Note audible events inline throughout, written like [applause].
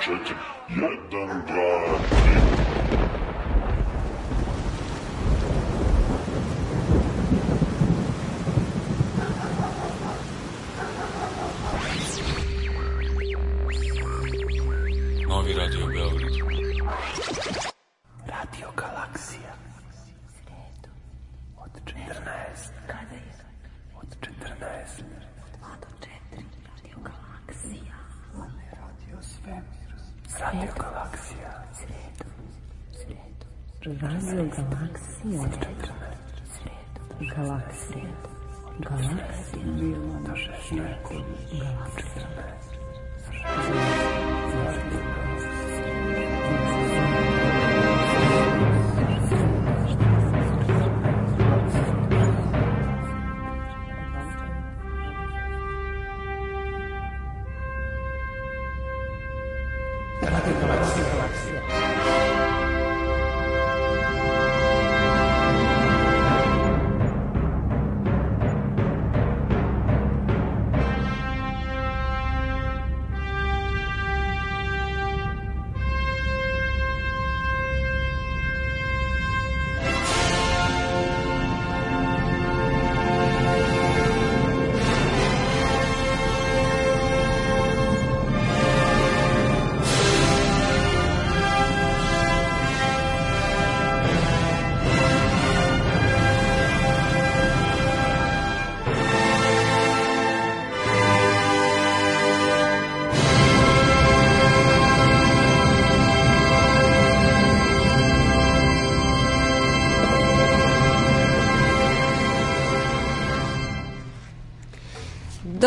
četiri, jedan, dva, tri. Novi Radio Beograd. Radio Galaksija. Od 14. Kada je? Od 14. Od 4. Radio Galaksija. Radio Svemir. Radio Galaksija. Sredo. Sredo. Radio Galaksija. 14. Galaksija. Galaksija. 16. Galaksija.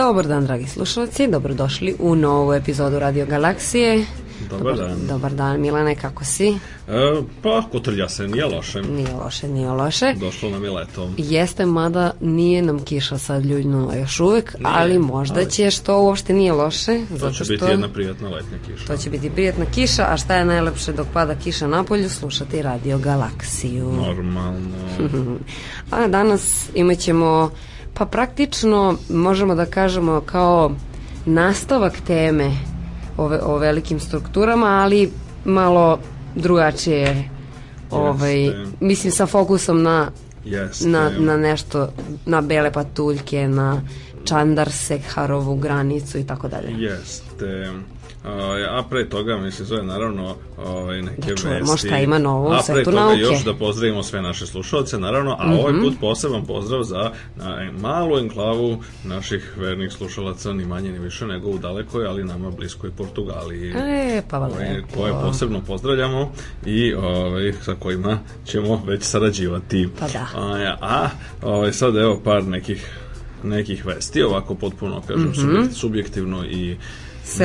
Dobar dan, dragi slušalci, dobrodošli u novu epizodu Radio Galaksije. Dobar dan. Dobar dan, Milane, kako si? E, pa, kotrlja se, nije loše. Nije loše, nije loše. Došlo nam je leto. Jeste, mada nije nam kiša sad ljuljno još uvek, Nije, ali možda ali- će, što uopšte nije loše. To zato će što biti jedna prijatna letnja kiša. To će biti prijatna kiša, a šta je najlepše dok pada kiša na polju? Slušati Radio Galaksiju. Normalno. [laughs] A danas imat ćemo, pa praktično možemo da kažemo kao nastavak teme ove, o velikim strukturama, ali malo drugačije. Ovaj, mislim sa fokusom na, Jeste. na, na nešto, na bele patuljke, na Čandar Sekharovu granicu i tako dalje. Jeste. A, a pre toga, mislim, zove naravno ovaj, neke Da čujemo vesti. šta ima novo u A pre svetu toga nauke. Mhm. još da pozdravimo sve naše slušalce, naravno, a ovaj put poseban pozdrav za na, malu enklavu naših vernih slušalaca, ni manje ni više nego u dalekoj, ali nama bliskoj Portugaliji. E, pa Ovaj, koje posebno pozdravljamo i ovaj, sa kojima ćemo već sarađivati. Pa da. A, a ovaj, sad evo par nekih nekih vesti, ovako potpuno, kažem, Mhm. subjekt, subjektivno i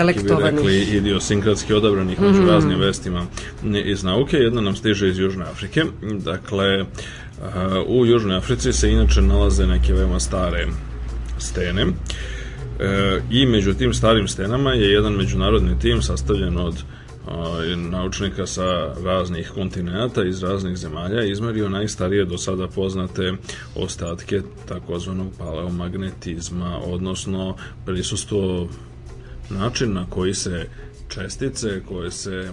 neki bi rekli idiosinkratski odabranih među raznim vestima iz nauke. Jedna nam stiže iz Južne Afrike. Dakle, uh, u Južnoj Africi se inače nalaze neke veoma stare stene. E, I među tim starim stenama je jedan međunarodni tim sastavljen od a, naučnika sa raznih kontinenta iz raznih zemalja izmerio najstarije do sada poznate ostatke takozvanog paleomagnetizma, odnosno prisustvo način na koji se čestice koje se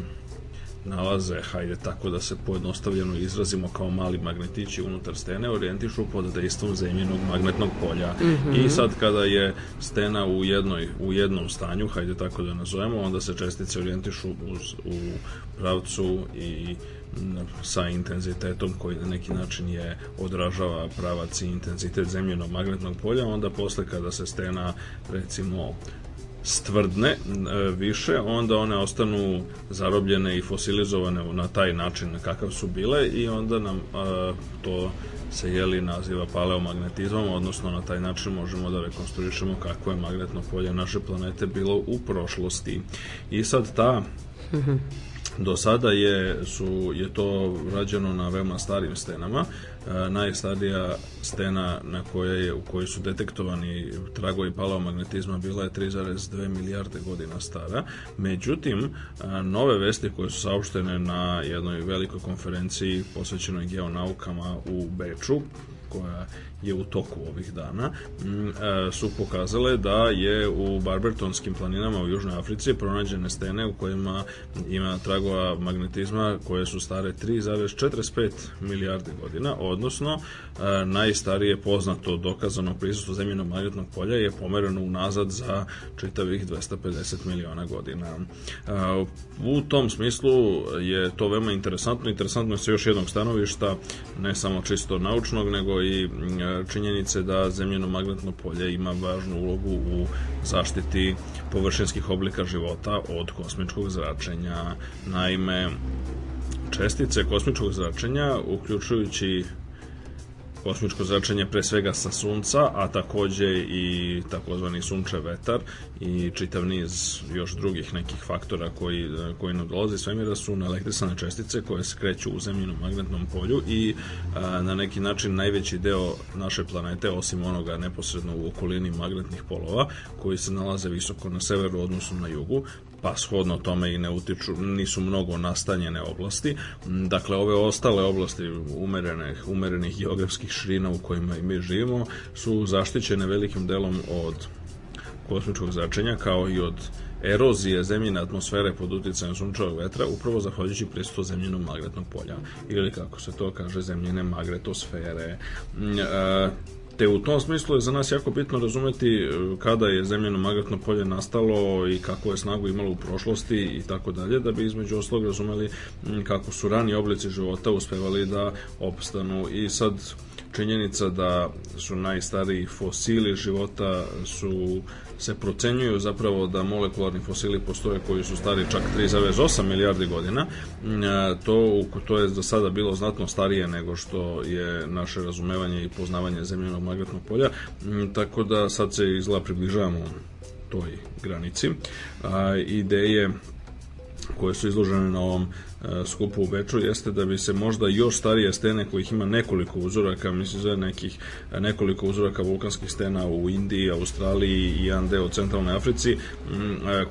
nalaze, hajde tako da se pojednostavljeno izrazimo kao mali magnetići unutar stene, orijentišu pod dejstvom zemljenog magnetnog polja. I sad kada je stena u jednoj u jednom stanju, hajde tako da nazovemo, onda se čestice orijentišu uz, u pravcu i sa intenzitetom koji na neki način je odražava pravac i intenzitet zemljenog magnetnog polja, onda posle kada se stena recimo stvrdne e, više, onda one ostanu zarobljene i fosilizovane na taj način na kakav su bile i onda nam e, to se jeli naziva paleomagnetizmom, odnosno na taj način možemo da rekonstruišemo kako je magnetno polje naše planete bilo u prošlosti. I sad ta Do sada je, su, je to rađeno na veoma starim stenama. Najstarija stena na kojoj je, u kojoj su detektovani tragovi paleomagnetizma bila je 3,2 milijarde godina stara. Međutim, nove vesti koje su saopštene na jednoj velikoj konferenciji posvećenoj geonaukama u Beču, koja je u toku ovih dana, m, e, su pokazale da je u Barbertonskim planinama u Južnoj Africi pronađene stene u kojima ima tragova magnetizma koje su stare 3,45 milijarde godina, odnosno e, najstarije poznato dokazano prisustvo zemljenog magnetnog polja je pomereno unazad za čitavih 250 miliona godina. E, u tom smislu je to veoma interesantno. Interesantno je sa još jednog stanovišta, ne samo čisto naučnog, nego i činjenice da zemljeno magnetno polje ima važnu ulogu u zaštiti površinskih oblika života od kosmičkog zračenja. Naime, čestice kosmičkog zračenja, uključujući kosmičko zračenje pre svega sa sunca, a takođe i takozvani sunčev vetar i čitav niz još drugih nekih faktora koji, koji nam dolaze. Svemira su elektrisane čestice koje se kreću u zemljinom magnetnom polju i a, na neki način najveći deo naše planete, osim onoga neposredno u okolini magnetnih polova, koji se nalaze visoko na severu odnosno na jugu, pa shodno tome i ne utiču, nisu mnogo nastanjene oblasti. Dakle, ove ostale oblasti umerenih, umerenih geografskih širina u kojima i mi živimo su zaštićene velikim delom od kosmičkog zračenja kao i od erozije zemljine atmosfere pod uticajem sunčevog vetra upravo zahvaljujući prisutu zemljenog magnetnog polja ili kako se to kaže zemljene magnetosfere. E, Te u tom smislu je za nas jako bitno razumeti e, kada je zemljeno magnetno polje nastalo i kako je snagu imalo u prošlosti i tako dalje, da bi između oslog razumeli kako su rani oblici života uspevali da opstanu. I sad činjenica da su najstariji fosili života su se procenjuju zapravo da molekularni fosili postoje koji su stari čak 3,8 milijardi godina. To, to je do sada bilo znatno starije nego što je naše razumevanje i poznavanje zemljenog magnetnog polja, tako da sad se izgleda približavamo toj granici. Ideje koje su izložene na ovom E, skupu u Beču jeste da bi se možda još starije stene kojih ima nekoliko uzoraka, mislim za nekih nekoliko uzoraka vulkanskih stena u Indiji, Australiji i jedan deo centralne Africi e,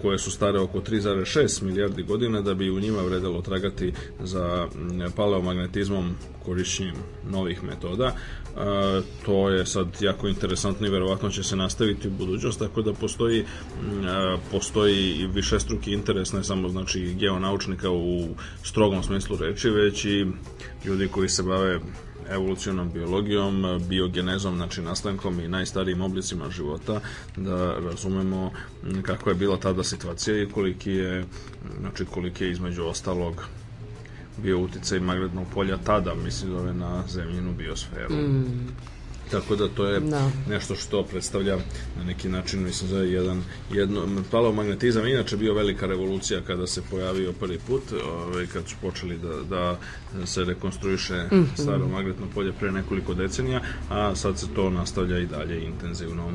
koje su stare oko 3,6 milijardi godina da bi u njima vredelo tragati za paleomagnetizmom korišćenjem novih metoda. E, to je sad jako interesantno i verovatno će se nastaviti u budućnost, tako da postoji e, postoji i višestruki interes ne samo znači geonaučnika u strogom smislu reči, već i ljudi koji se bave evolucionom biologijom, biogenezom, znači nastankom i najstarijim oblicima života, da razumemo kakva je bila tada situacija i koliki je, znači koliki je između ostalog bio uticaj magnetnog polja tada, mislim, zove na zemljinu biosferu. Mm. Tako da to je da. nešto što predstavlja na neki način, mislim, za jedan, jedno, palomagnetizam inače bio velika revolucija kada se pojavio prvi put, ovaj, kad su počeli da, da se rekonstruiše mm -hmm. staro magnetno polje pre nekoliko decenija, a sad se to nastavlja i dalje intenzivno.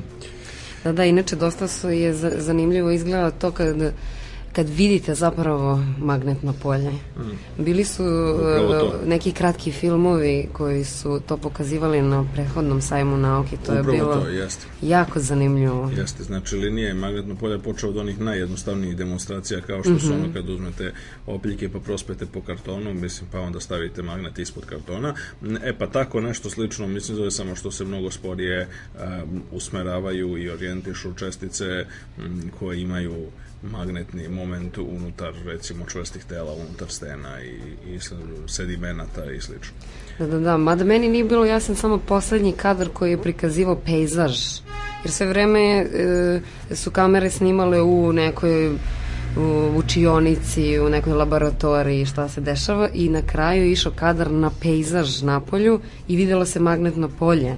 Da, da, inače dosta su je zanimljivo izgleda to kad kad vidite zapravo magnetno polje. Mm. Bili su uh, neki kratki filmovi koji su to pokazivali na prethodnom sajmu nauke. To Upravo je bilo to, jeste. jako zanimljivo. Jeste, znači linije magnetno polje počeo od onih najjednostavnijih demonstracija kao što mm -hmm. su mhm. ono kad uzmete opiljke pa prospete po kartonu, mislim pa onda stavite magnet ispod kartona. E pa tako nešto slično, mislim zove samo što se mnogo sporije um, usmeravaju i orijentišu čestice um, koje imaju magnetni moment unutar recimo čvrstih tela, unutar stena i, i sedimenata i slično. Da, da, da, mada meni nije bilo jasan samo poslednji kadar koji je prikazivao pejzaž, jer sve vreme e, su kamere snimale u nekoj u učionici, u nekoj laboratoriji šta se dešava i na kraju je išao kadar na pejzaž na polju i videlo se magnetno polje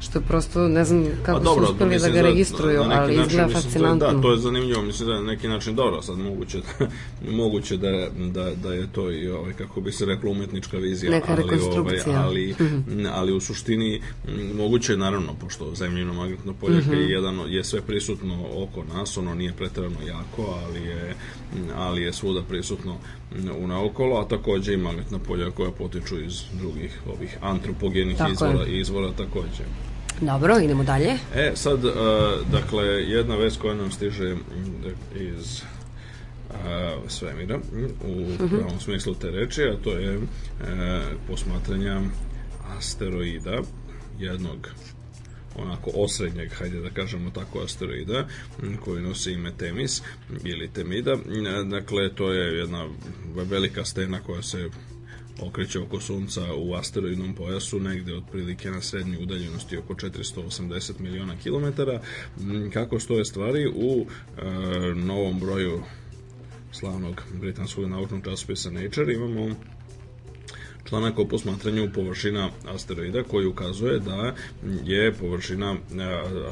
što je prosto, ne znam kako pa, dobro, su uspeli da ga registruju, da, ali izgleda da fascinantno. Da, to je zanimljivo, mislim da je na neki način dobro, sad moguće da, [laughs] moguće da, da, da je to i ovaj, kako bi se rekla umetnička vizija, Neka ali, ovaj, ali, mhm. ali u suštini moguće je naravno, pošto zemljino magnetno polje mm -hmm. je, jedan, je sve prisutno oko nas, ono nije pretrano jako, ali je, ali je svuda prisutno u naokolo, a takođe i magnetna polja koja potiču iz drugih ovih antropogenih Tako izvora, je. izvora takođe. Dobro, idemo dalje. E, sad, uh, dakle, jedna vest koja nam stiže iz uh, svemira, u uh mhm. -huh. pravom smislu te reči, a to je uh, posmatranja asteroida jednog onako osrednjeg, hajde da kažemo tako, asteroida koji nosi ime Temis ili Temida. Dakle, to je jedna velika stena koja se okreće oko Sunca u asteroidnom pojasu negde otprilike na srednjoj udaljenosti oko 480 miliona kilometara. Kako stoje stvari u e, novom broju slavnog britanskog naučnog časopisa Nature imamo članak o posmatranju površina asteroida koji ukazuje da je površina e,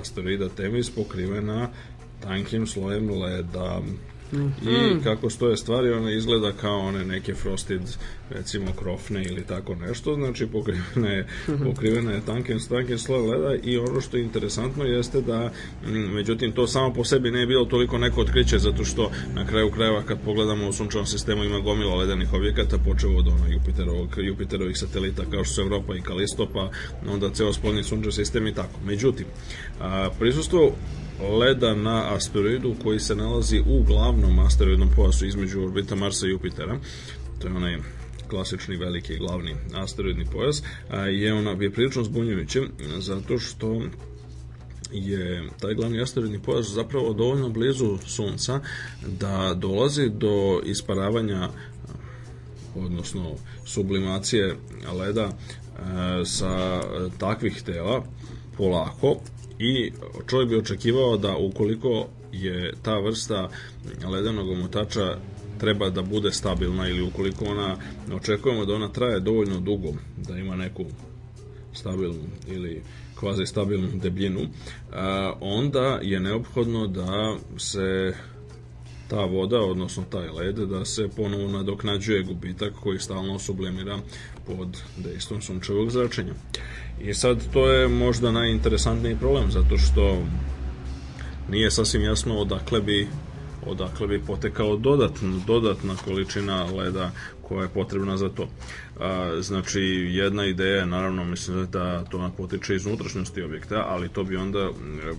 asteroida Temis pokrivena tankim slojem leda Mm. I kako stoje stvari, ona izgleda kao one neke frosted, recimo krofne ili tako nešto, znači pokrivena je, mhm. pokrivena je tankim, tankim sloj leda i ono što je interesantno jeste da, međutim, to samo po sebi ne je bilo toliko neko otkriće, zato što na kraju krajeva kad pogledamo u sunčevom sistemu ima gomila ledenih objekata, počeo od ono Jupiterovog, Jupiterovih satelita kao što su Evropa i Kalisto, pa onda ceo spoljni sunčev sistem i tako. Međutim, a, prisustvo leda na asteroidu koji se nalazi u glavnom asteroidnom pojasu između orbita Marsa i Jupitera. To je onaj klasični veliki glavni asteroidni pojas, je ona je prilično zbunjujuće zato što je taj glavni asteroidni pojas zapravo dovoljno blizu Sunca da dolazi do isparavanja odnosno sublimacije leda sa takvih tela polako i čovjek bi očekivao da ukoliko je ta vrsta ledenog omotača treba da bude stabilna ili ukoliko ona očekujemo da ona traje dovoljno dugo da ima neku stabilnu ili kvazi stabilnu debljinu onda je neophodno da se ta voda, odnosno taj led, da se ponovo nadoknađuje gubitak koji stalno sublimira pod dejstvom sunčevog zračenja. I sad to je možda najinteresantniji problem, zato što nije sasvim jasno odakle bi odakle bi potekao dodatna, dodatna količina leda koja je potrebna za to. A, znači, jedna ideja je, naravno, mislim da to potiče iz unutrašnjosti objekta, ali to bi onda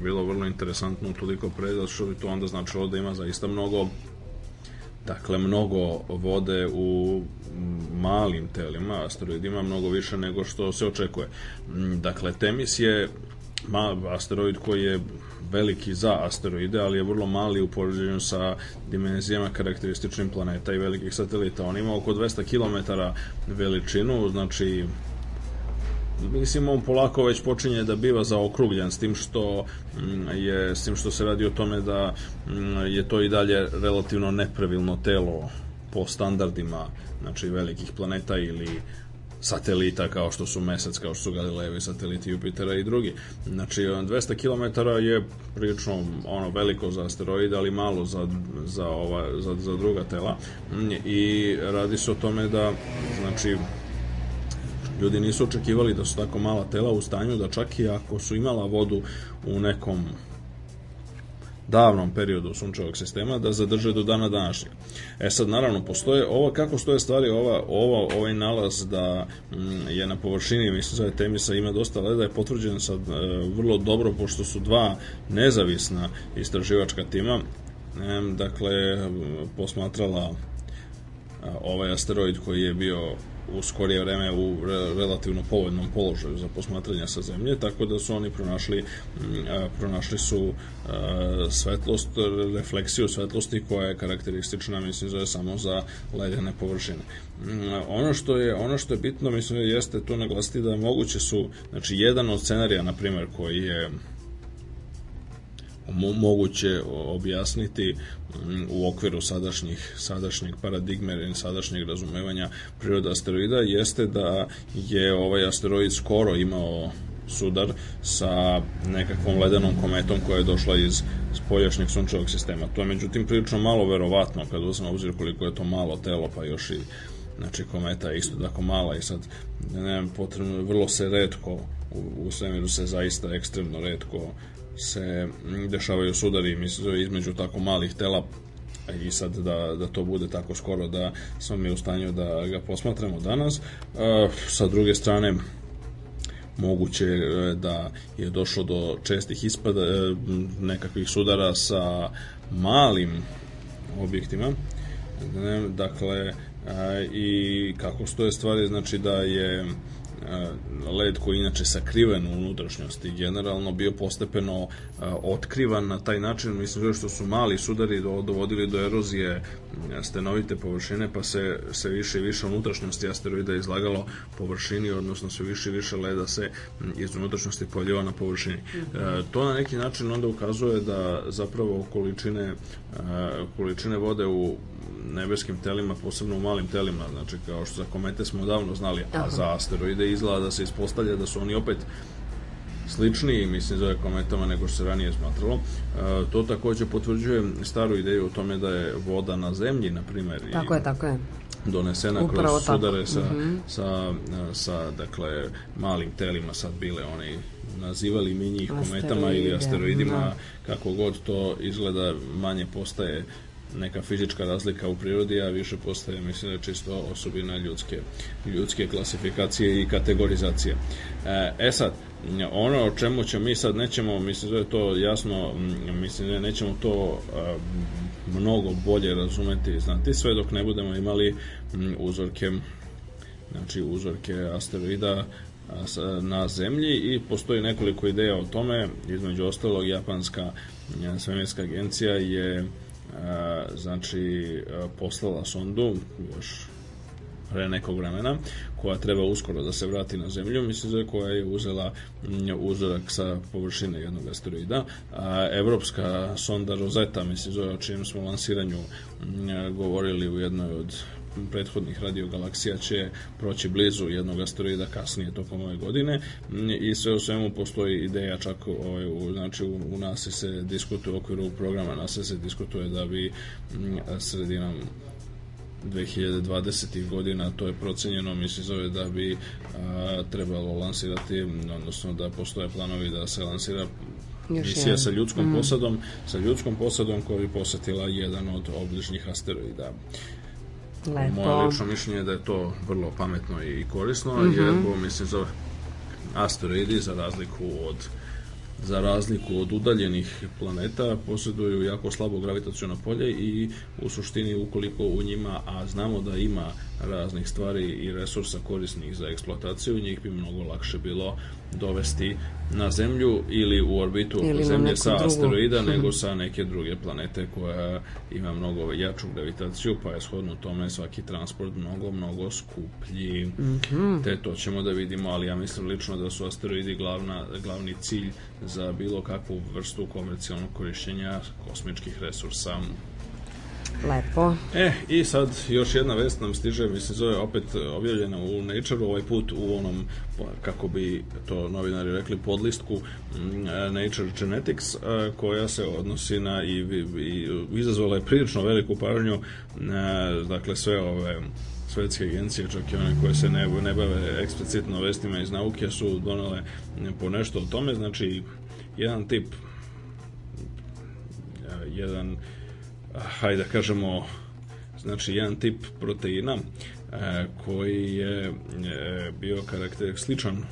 bilo vrlo interesantno toliko pre, zato što bi to onda značilo da ima zaista mnogo dakle mnogo vode u malim telima, asteroidima, mnogo više nego što se očekuje. Dakle, Temis je asteroid koji je veliki za asteroide, ali je vrlo mali u poređenju sa dimenzijama karakterističnim planeta i velikih satelita. On ima oko 200 km veličinu, znači mislim on polako već počinje da biva zaokrugljen s tim što mm, je s tim što se radi o tome da mm, je to i dalje relativno nepravilno telo po standardima znači velikih planeta ili satelita kao što su Mesec, kao što su Galilejevi sateliti Jupitera i drugi. Znači 200 km je prilično ono veliko za asteroide, ali malo za, za, ova, za, za druga tela. I radi se o tome da znači ljudi nisu očekivali da su tako mala tela u stanju da čak i ako su imala vodu u nekom davnom periodu sunčevog sistema da zadrže do dana današnjeg. E sad naravno postoje ovo kako stoje stvari ova ova ovaj nalaz da mm, je na površini mislim da Temisa ima dosta leda je potvrđen sad e, vrlo dobro pošto su dva nezavisna istraživačka tima e, dakle posmatrala ovaj asteroid koji je bio u skorije vreme u relativno povoljnom položaju za posmatranje sa zemlje, tako da su oni pronašli pronašli su svetlost, refleksiju svetlosti koja je karakteristična, mislim, zove samo za ledene površine. Ono što je, ono što je bitno, mislim, jeste to naglasiti da moguće su, znači, jedan od scenarija, na primer, koji je moguće objasniti mm, u okviru sadašnjih, sadašnjeg paradigme i sadašnjeg razumevanja priroda asteroida jeste da je ovaj asteroid skoro imao sudar sa nekakvom ledenom kometom koja je došla iz spoljašnjeg sunčevog sistema. To je međutim prilično malo verovatno kad uzmemo obzir koliko je to malo telo pa još i znači kometa je isto tako mala i sad ne potrebno, vrlo se redko u, u svemiru se zaista ekstremno redko se dešavaju sudari između tako malih tela i sad da, da to bude tako skoro da smo mi u stanju da ga posmatramo danas. E, sa druge strane, moguće da je došlo do čestih ispada e, nekakvih sudara sa malim objektima. Dakle, i kako stoje stvari, znači da je led koji inače sakriven u unutrašnjosti generalno bio postepeno otkrivan na taj način, mislim što su mali sudari dovodili do erozije stenovite površine, pa se, se više i više unutrašnjosti asteroida izlagalo površini, odnosno sve više i više leda se iz unutrašnjosti pojavljava na površini. Mm -hmm. To na neki način onda ukazuje da zapravo količine, količine vode u nebeskim telima, posebno u malim telima, znači kao što za komete smo davno znali, a Aha. za asteroide izgleda da se ispostavlja da su oni opet sličniji, mislim, za kometama nego što se ranije smatralo. E, to takođe potvrđuje staru ideju o tome da je voda na zemlji, na primer. Tako je, tako je donesena Upravo kroz sudare sa, mm -hmm. sa, sa, dakle, malim telima, sad bile one nazivali mi njih kometama ili asteroidima, da. kako god to izgleda, manje postaje neka fizička razlika u prirodi, a više postaje, mislim da čisto osobina ljudske, ljudske klasifikacije i kategorizacije. E, e sad, ono o čemu ćemo mi sad nećemo, mislim da je to jasno, mislim da nećemo to a, mnogo bolje razumeti i znati sve dok ne budemo imali uzorke znači uzorke asteroida na zemlji i postoji nekoliko ideja o tome, između ostalog japanska svemirska agencija je znači poslala sondu još pre nekog vremena, koja treba uskoro da se vrati na zemlju, mislim da koja je uzela uzorak sa površine jednog asteroida. A, evropska sonda Rosetta, mislim zove o čijem smo lansiranju govorili u jednoj od prethodnih radiogalaksija će proći blizu jednog asteroida kasnije tokom ove godine i sve u svemu postoji ideja čak ovaj, u, znači u, u NASA se diskutuje u okviru programa NASA se diskutuje da bi sredinom 2020. godina, to je procenjeno, mislim zove da bi a, trebalo lansirati, odnosno da postoje planovi da se lansira Još misija jedan. sa ljudskom mm. posadom, sa ljudskom posadom koja bi posetila jedan od obližnjih asteroida. Lepo. Moje lično mišljenje je da je to vrlo pametno i korisno, mm -hmm. jer, bo, mislim, za asteroidi, za razliku od za razliku od udaljenih planeta, posjeduju jako slabo gravitacijono polje i u suštini ukoliko u njima, a znamo da ima raznih stvari i resursa korisnih za eksploataciju, njih bi mnogo lakše bilo dovesti na zemlju ili u orbitu oko zemlje sa drugu. asteroida [laughs] nego sa neke druge planete koja ima mnogo jaču gravitaciju pa je shodno tome svaki transport mnogo, mnogo skuplji mm -hmm. te to ćemo da vidimo ali ja mislim lično da su asteroidi glavna, glavni cilj za bilo kakvu vrstu komercijalnog korišćenja kosmičkih resursa Lepo. E, i sad još jedna vest nam stiže, mislim, zove opet objavljena u Nature, ovaj put u onom, kako bi to novinari rekli, podlistku mm, Nature Genetics, koja se odnosi na i, i izazvala je prilično veliku pažnju, dakle, sve ove svetske agencije, čak i one koje se ne, ne bave eksplicitno vestima iz nauke, su donale po nešto o tome, znači, jedan tip jedan hajde da kažemo, znači jedan tip proteina e, koji je e, bio karakter sličan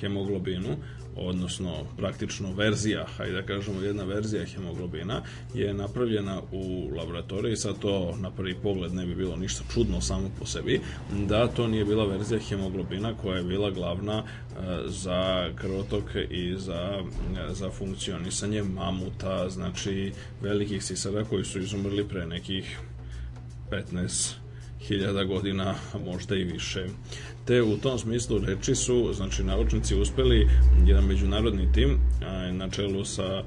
hemoglobinu, odnosno praktično verzija, hajde da kažemo jedna verzija hemoglobina je napravljena u laboratoriji, sad to na prvi pogled ne bi bilo ništa čudno samo po sebi, da to nije bila verzija hemoglobina koja je bila glavna e, za krvotok i za, e, za funkcionisanje mamuta, znači velikih sisara koji su izumrli pre nekih 15 hiljada godina, možda i više te u tom smislu reči su, znači, naučnici uspeli jedan međunarodni tim na čelu sa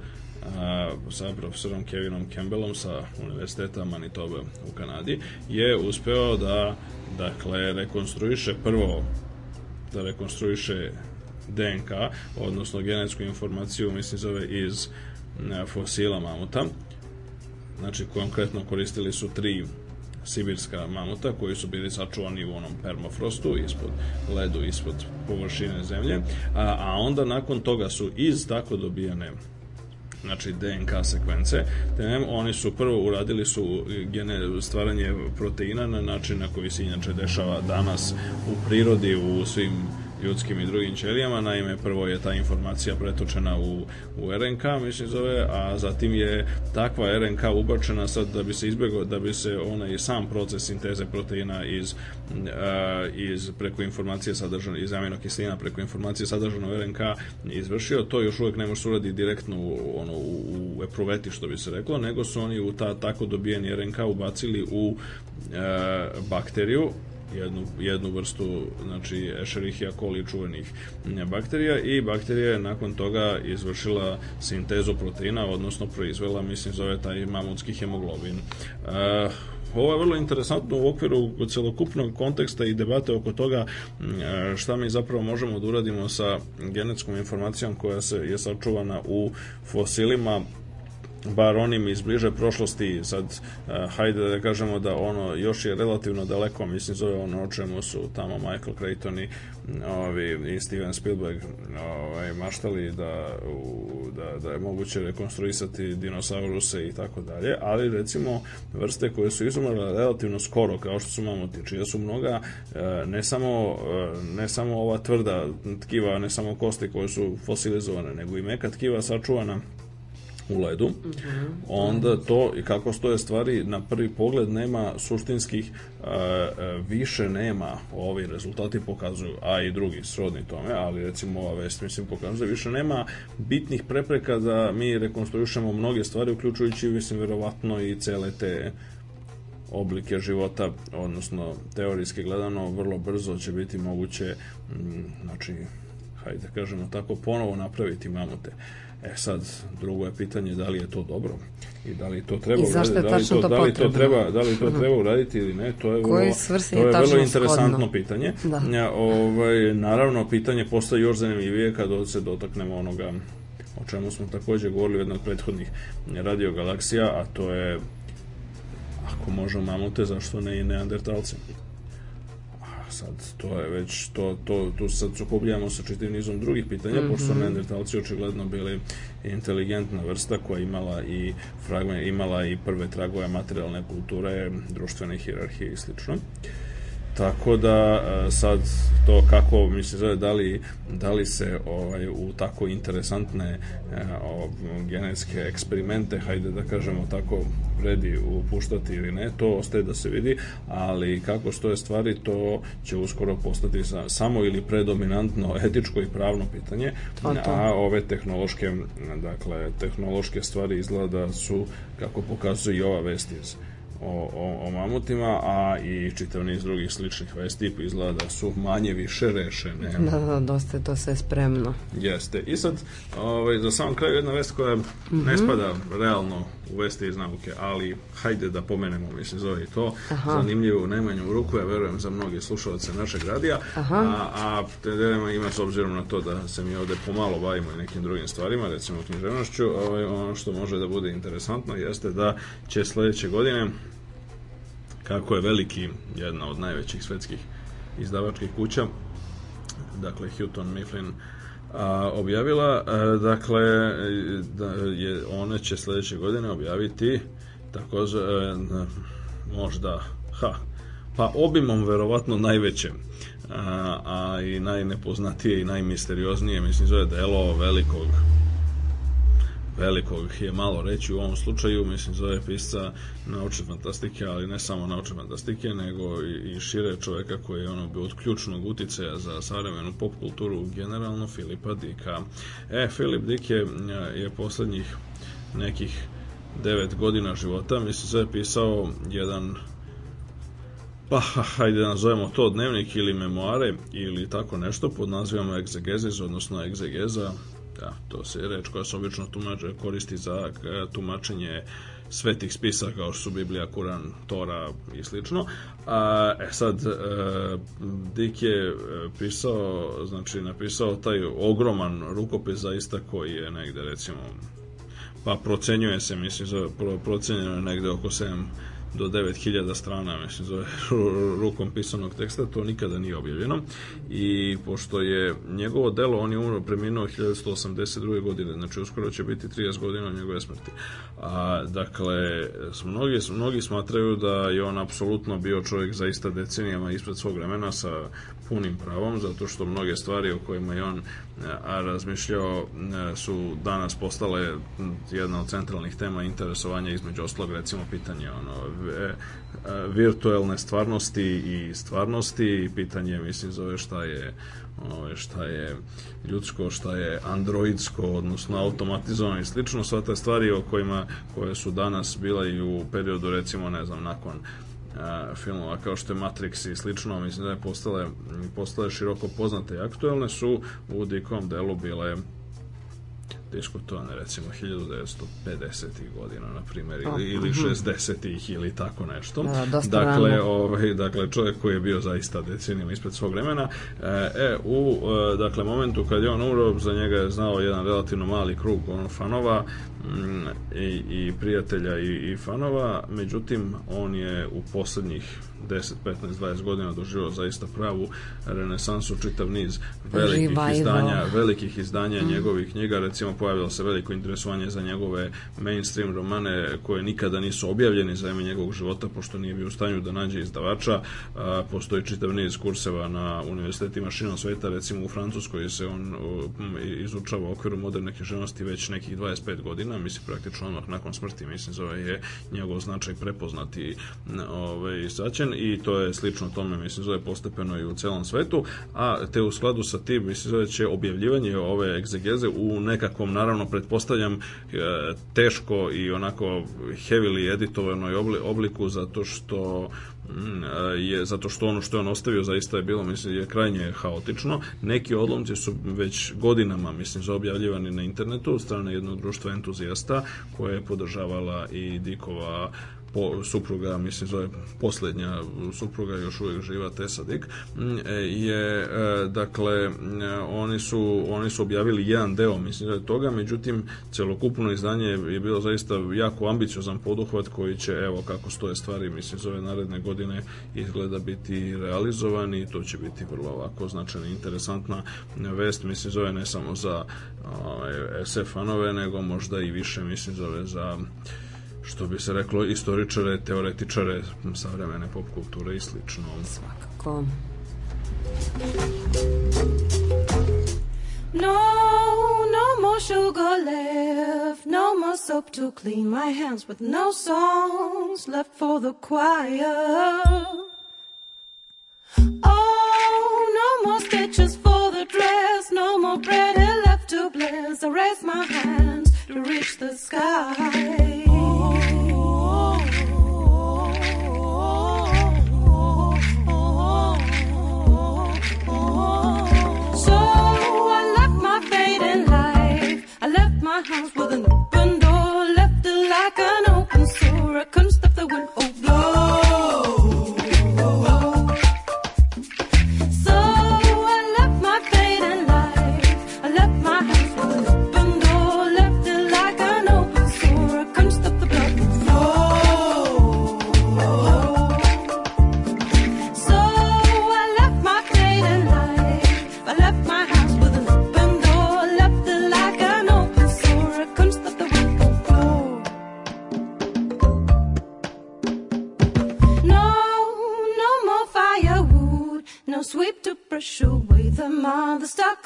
sa profesorom Kevinom Campbellom sa Univerziteta Manitoba u Kanadi je uspeo da dakle rekonstruiše prvo da rekonstruiše DNK, odnosno genetsku informaciju, mislim zove iz fosila mamuta. Znači, konkretno koristili su tri sibirska mamuta koji su bili sačuvani u onom permafrostu ispod ledu, ispod površine zemlje, a, a onda nakon toga su iz tako dobijane znači DNK sekvence, te oni su prvo uradili su gene, stvaranje proteina na način na koji se inače dešava danas u prirodi u svim ljudskim i drugim ćelijama. Naime, prvo je ta informacija pretočena u, u RNK, mislim zove, a zatim je takva RNK ubačena sad da bi se izbjegao, da bi se onaj sam proces sinteze proteina iz, a, iz preko informacije sadržane, iz aminokislina preko informacije sadržane u RNK izvršio. To još uvek ne može se uradi direktno u, ono, u, u epruveti, što bi se reklo, nego su oni u ta tako dobijeni RNK ubacili u e, bakteriju jednu, jednu vrstu znači Escherichia coli čuvenih bakterija i bakterija je nakon toga izvršila sintezu proteina, odnosno proizvela, mislim, zove taj mamutski hemoglobin. Uh, ovo je vrlo interesantno u okviru celokupnog konteksta i debate oko toga šta mi zapravo možemo da uradimo sa genetskom informacijom koja se je sačuvana u fosilima bar onim iz bliže prošlosti, sad uh, hajde da kažemo da ono još je relativno daleko, mislim zove ono o čemu su tamo Michael Crichton i, ovi, i Steven Spielberg ovaj, maštali da, u, da, da je moguće rekonstruisati dinosauruse i tako dalje, ali recimo vrste koje su izumrle relativno skoro, kao što su mamuti, čija su mnoga uh, ne samo, uh, ne samo ova tvrda tkiva, ne samo kosti koje su fosilizovane, nego i meka tkiva sačuvana u ledu, mm onda to i kako stoje stvari na prvi pogled nema suštinskih uh, više nema ovi rezultati pokazuju, a i drugi srodni tome, ali recimo ova vest mislim pokazuje više nema bitnih prepreka da mi rekonstruišemo mnoge stvari uključujući mislim verovatno i cele te oblike života, odnosno teorijski gledano vrlo brzo će biti moguće m, znači hajde da kažemo tako ponovo napraviti mamute. E sad, drugo je pitanje da li je to dobro i da li to treba I zašto je uraditi, da li to, to da li to treba, da li to treba uraditi ili ne, to je vrlo, to je vrlo interesantno pitanje. Da. Ja, ovaj, naravno, pitanje postaje još zanimljivije kada se dotaknemo onoga o čemu smo takođe govorili u jednoj od prethodnih radio galaksija, a to je ako možemo mamute, zašto ne i neandertalci? Sad, to je već, to, to, tu sad sukobljamo sa čitavim nizom drugih pitanja, mm -hmm. pošto su neandertalci očigledno bili inteligentna vrsta koja imala i fragment, imala i prve tragove materijalne kulture, društvene hirarhije i slično. Tako da e, sad to kako mi se zove da li, da li se ovaj u tako interesantne e, o, genetske eksperimente, hajde da kažemo tako, vredi upuštati ili ne, to ostaje da se vidi, ali kako stoje stvari, to će uskoro postati sa, samo ili predominantno etičko i pravno pitanje, To, to. a ove tehnološke, dakle, tehnološke stvari izgleda su, kako pokazuje i ova vest iz o, o, o mamutima, a i čitav niz drugih sličnih vesti izgleda da su manje više rešene. Da, da, dosta je to sve spremno. Jeste. I sad, ovaj, za sam kraj jedna vest koja mm -hmm. ne spada realno u vesti iz nauke, ali hajde da pomenemo, mislim, zove i to. Aha. Zanimljivo u najmanju ruku, ja verujem za mnogi slušalce našeg radija, Aha. a, a ima s obzirom na to da se mi ovde pomalo bavimo i nekim drugim stvarima, recimo književnošću, ovaj, ono što može da bude interesantno jeste da će sledeće godine kako je veliki, jedna od najvećih svetskih izdavačkih kuća, dakle Houghton Mifflin, a, objavila, a, dakle, da je, one će sledeće godine objaviti takođe, a, možda, ha, pa obimom verovatno najveće, a, a i najnepoznatije i najmisterioznije, mislim, zove delo velikog velikog je malo reći u ovom slučaju, mislim zove pisca naučne fantastike, ali ne samo naučne fantastike, nego i, i šire čoveka koji je ono bio od ključnog uticaja za savremenu pop kulturu generalno, Filipa Dika. E, Filip Dik je, je poslednjih nekih devet godina života, mislim zove pisao jedan pa hajde da nazovemo to dnevnik ili memoare ili tako nešto pod nazivom egzegezis, odnosno egzegeza da, to je reč koja se obično tumače, koristi za e, tumačenje svetih spisa kao što su Biblija, Kuran, Tora i slično. A, e sad, e, Dik je e, pisao, znači napisao taj ogroman rukopis zaista koji je negde recimo pa procenjuje se, mislim, pro, procenjeno je negde oko 7 do 9000 strana, mislim, zove [laughs] rukom pisanog teksta, to nikada nije objavljeno i pošto je njegovo delo, on je umro preminuo 1182. godine, znači uskoro će biti 30 godina od njegove smrti. A, dakle, mnogi, mnogi smatraju da je on apsolutno bio čovjek zaista decenijama ispred svog vremena sa punim pravom, zato što mnoge stvari o kojima je on a, razmišljao su danas postale jedna od centralnih tema interesovanja između ostalog recimo pitanje ono virtuelne stvarnosti i stvarnosti. I pitanje mislim zove šta je ove, šta je ljudsko, šta je androidsko, odnosno automatizovano i slično, sva te stvari o kojima koje su danas bila i u periodu recimo ne znam nakon a, filmova kao što je Matrix i slično, mislim da je postale, postale široko poznate i aktuelne su u Dickovom delu bile diskutovane recimo 1950. godina na primjer ili, ili 60-ih ili tako nešto. Da, dakle, ovaj, dakle, čovjek koji je bio zaista decenijama ispred svog vremena. E, u dakle, momentu kad je on umro, za njega je znao jedan relativno mali krug ono, fanova i, i prijatelja i, i fanova, međutim, on je u poslednjih 10, 15, 20 godina doživao zaista pravu renesansu, čitav niz velikih Revival. izdanja, velikih izdanja mm. njegovih knjiga, recimo pojavilo se veliko interesovanje za njegove mainstream romane koje nikada nisu objavljeni za ime njegovog života, pošto nije bio u stanju da nađe izdavača. A, postoji čitav niz kurseva na univerzitetima širom sveta, recimo u Francuskoj se on izučava u okviru moderne književnosti već nekih 25 godina, mislim praktično odmah nakon smrti, mislim zove je njegov značaj prepoznati ovaj, saćen i to je slično tome, mislim zove postepeno i u celom svetu, a te u skladu sa tim, mislim zove će objavljivanje ove egzegeze u nekakvom, naravno, pretpostavljam e, teško i onako heavily editovanoj obliku zato što mm, je zato što ono što je on ostavio zaista je bilo mislim je krajnje haotično. Neki odlomci su već godinama mislim zaobjavljivani na internetu od strane jednog društva entuzijasta koje je podržavala i Dikova po, supruga, mislim zove poslednja supruga još uvijek živa Tessa Dick, mm, je e, dakle oni su oni su objavili jedan deo mislim da toga, međutim celokupno izdanje je bilo zaista jako ambiciozan poduhvat koji će evo kako stoje stvari mislim zove naredne godine izgleda biti realizovan i to će biti vrlo ovako značajna interesantna vest mislim zove ne samo za ovaj, SF fanove nego možda i više mislim zove za što bi se reklo istoričare, teoretičare savremene pop kulture i slično. Svakako. No, no more sugar left, no more soap to clean my hands with no songs left for the choir. Oh, no more stitches for the dress, no more bread left to bless. I raise my hands to reach the sky. House with an open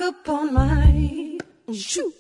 up on my shoe.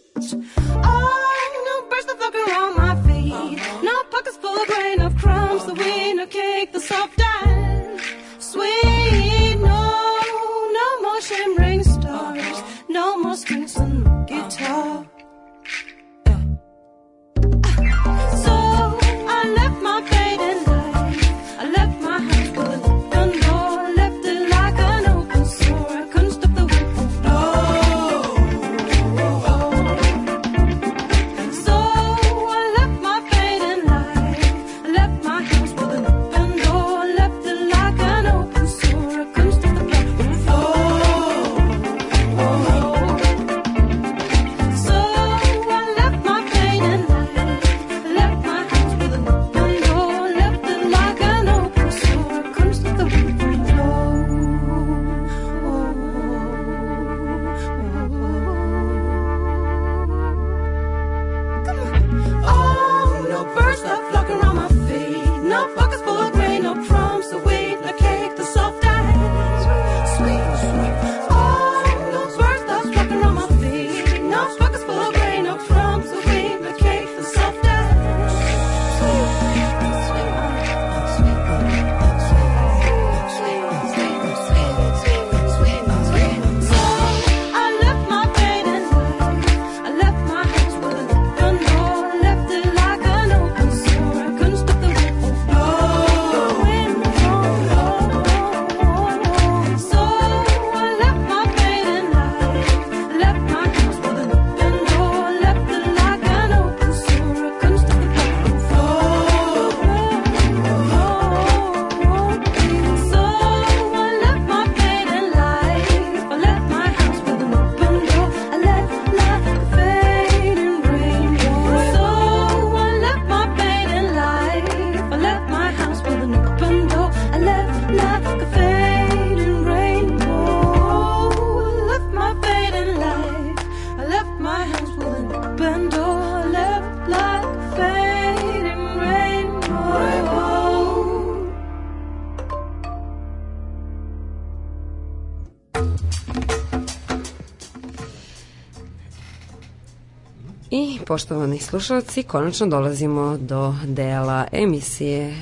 Poštovani slušalci, konačno dolazimo do dela emisije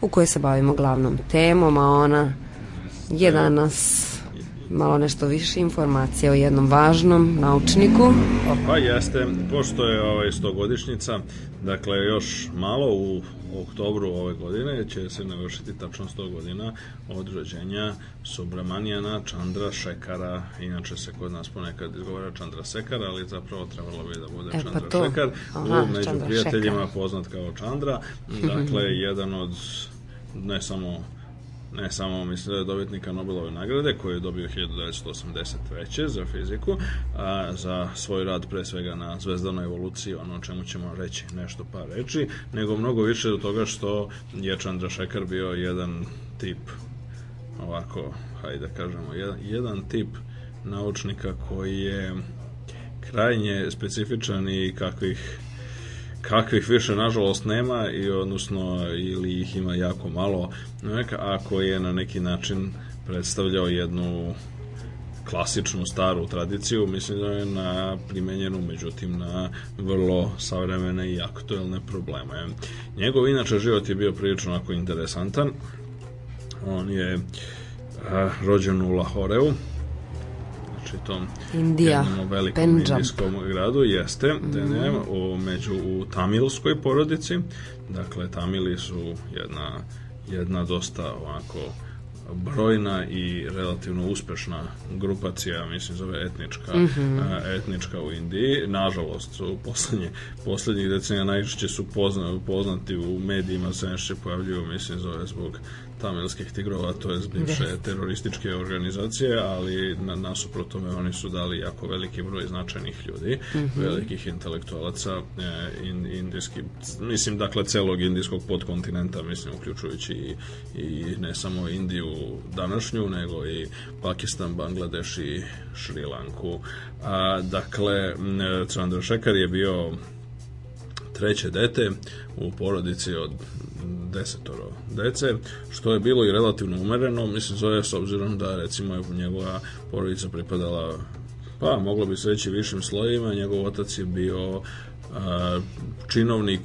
u kojoj se bavimo glavnom temom, a ona je danas malo nešto više informacija o jednom važnom naučniku. A pa jeste, pošto je ovaj 100 godišnjica, dakle još malo u oktobru ove godine će se navršiti tačno 100 godina od rođenja Subramanijana Chandra Šekara. Inače se kod nas ponekad izgovara Chandra Sekar, ali zapravo trebalo bi da bude E, pa Chandra to. Šekar. Aha, u među Chandra prijateljima Šekar. poznat kao Chandra. [laughs] Dakle, jedan od ne samo ne samo mislim da je dobitnika Nobelove nagrade koju je dobio 1983. za fiziku, a za svoj rad pre svega na zvezdanoj evoluciji, ono o čemu ćemo reći nešto par reči, nego mnogo više do toga što je Chandra Šekar bio jedan tip ovako, hajde da kažemo, jedan, jedan tip naučnika koji je krajnje specifičan i kakvih kakvih više nažalost nema i odnosno ili ih ima jako malo neka, a koji je na neki način predstavljao jednu klasičnu staru tradiciju, mislim da je na primenjenu, međutim na vrlo savremene i aktuelne probleme. Njegov inače život je bio prilično onako interesantan. On je a, rođen u Lahoreu, znači tom Indija, jednom velikom Pendžab. indijskom gradu, jeste, mm. u, među, u tamilskoj porodici, dakle Tamili su jedna, jedna dosta ovako brojna i relativno uspešna grupacija, mislim zove etnička, a, etnička u Indiji. Nažalost, u poslednje, poslednjih decenija najčešće su pozna, poznati u medijima se nešto pojavljuju, mislim zove zbog tamilskih tigrova, to je bivše terorističke organizacije, ali na, nasuprot tome oni su dali jako veliki broj značajnih ljudi, velikih intelektualaca, e, in, indijski, mislim, dakle, celog indijskog podkontinenta, mislim, uključujući i, i ne samo Indiju današnju, nego i Pakistan, Bangladeš i Šrilanku. A, dakle, Chandrasekhar je bio treće dete u porodici od desetoro dece, što je bilo i relativno umereno, mislim zove s obzirom da recimo je njegova porodica pripadala pa moglo bi se reći višim slojima, njegov otac je bio a, činovnik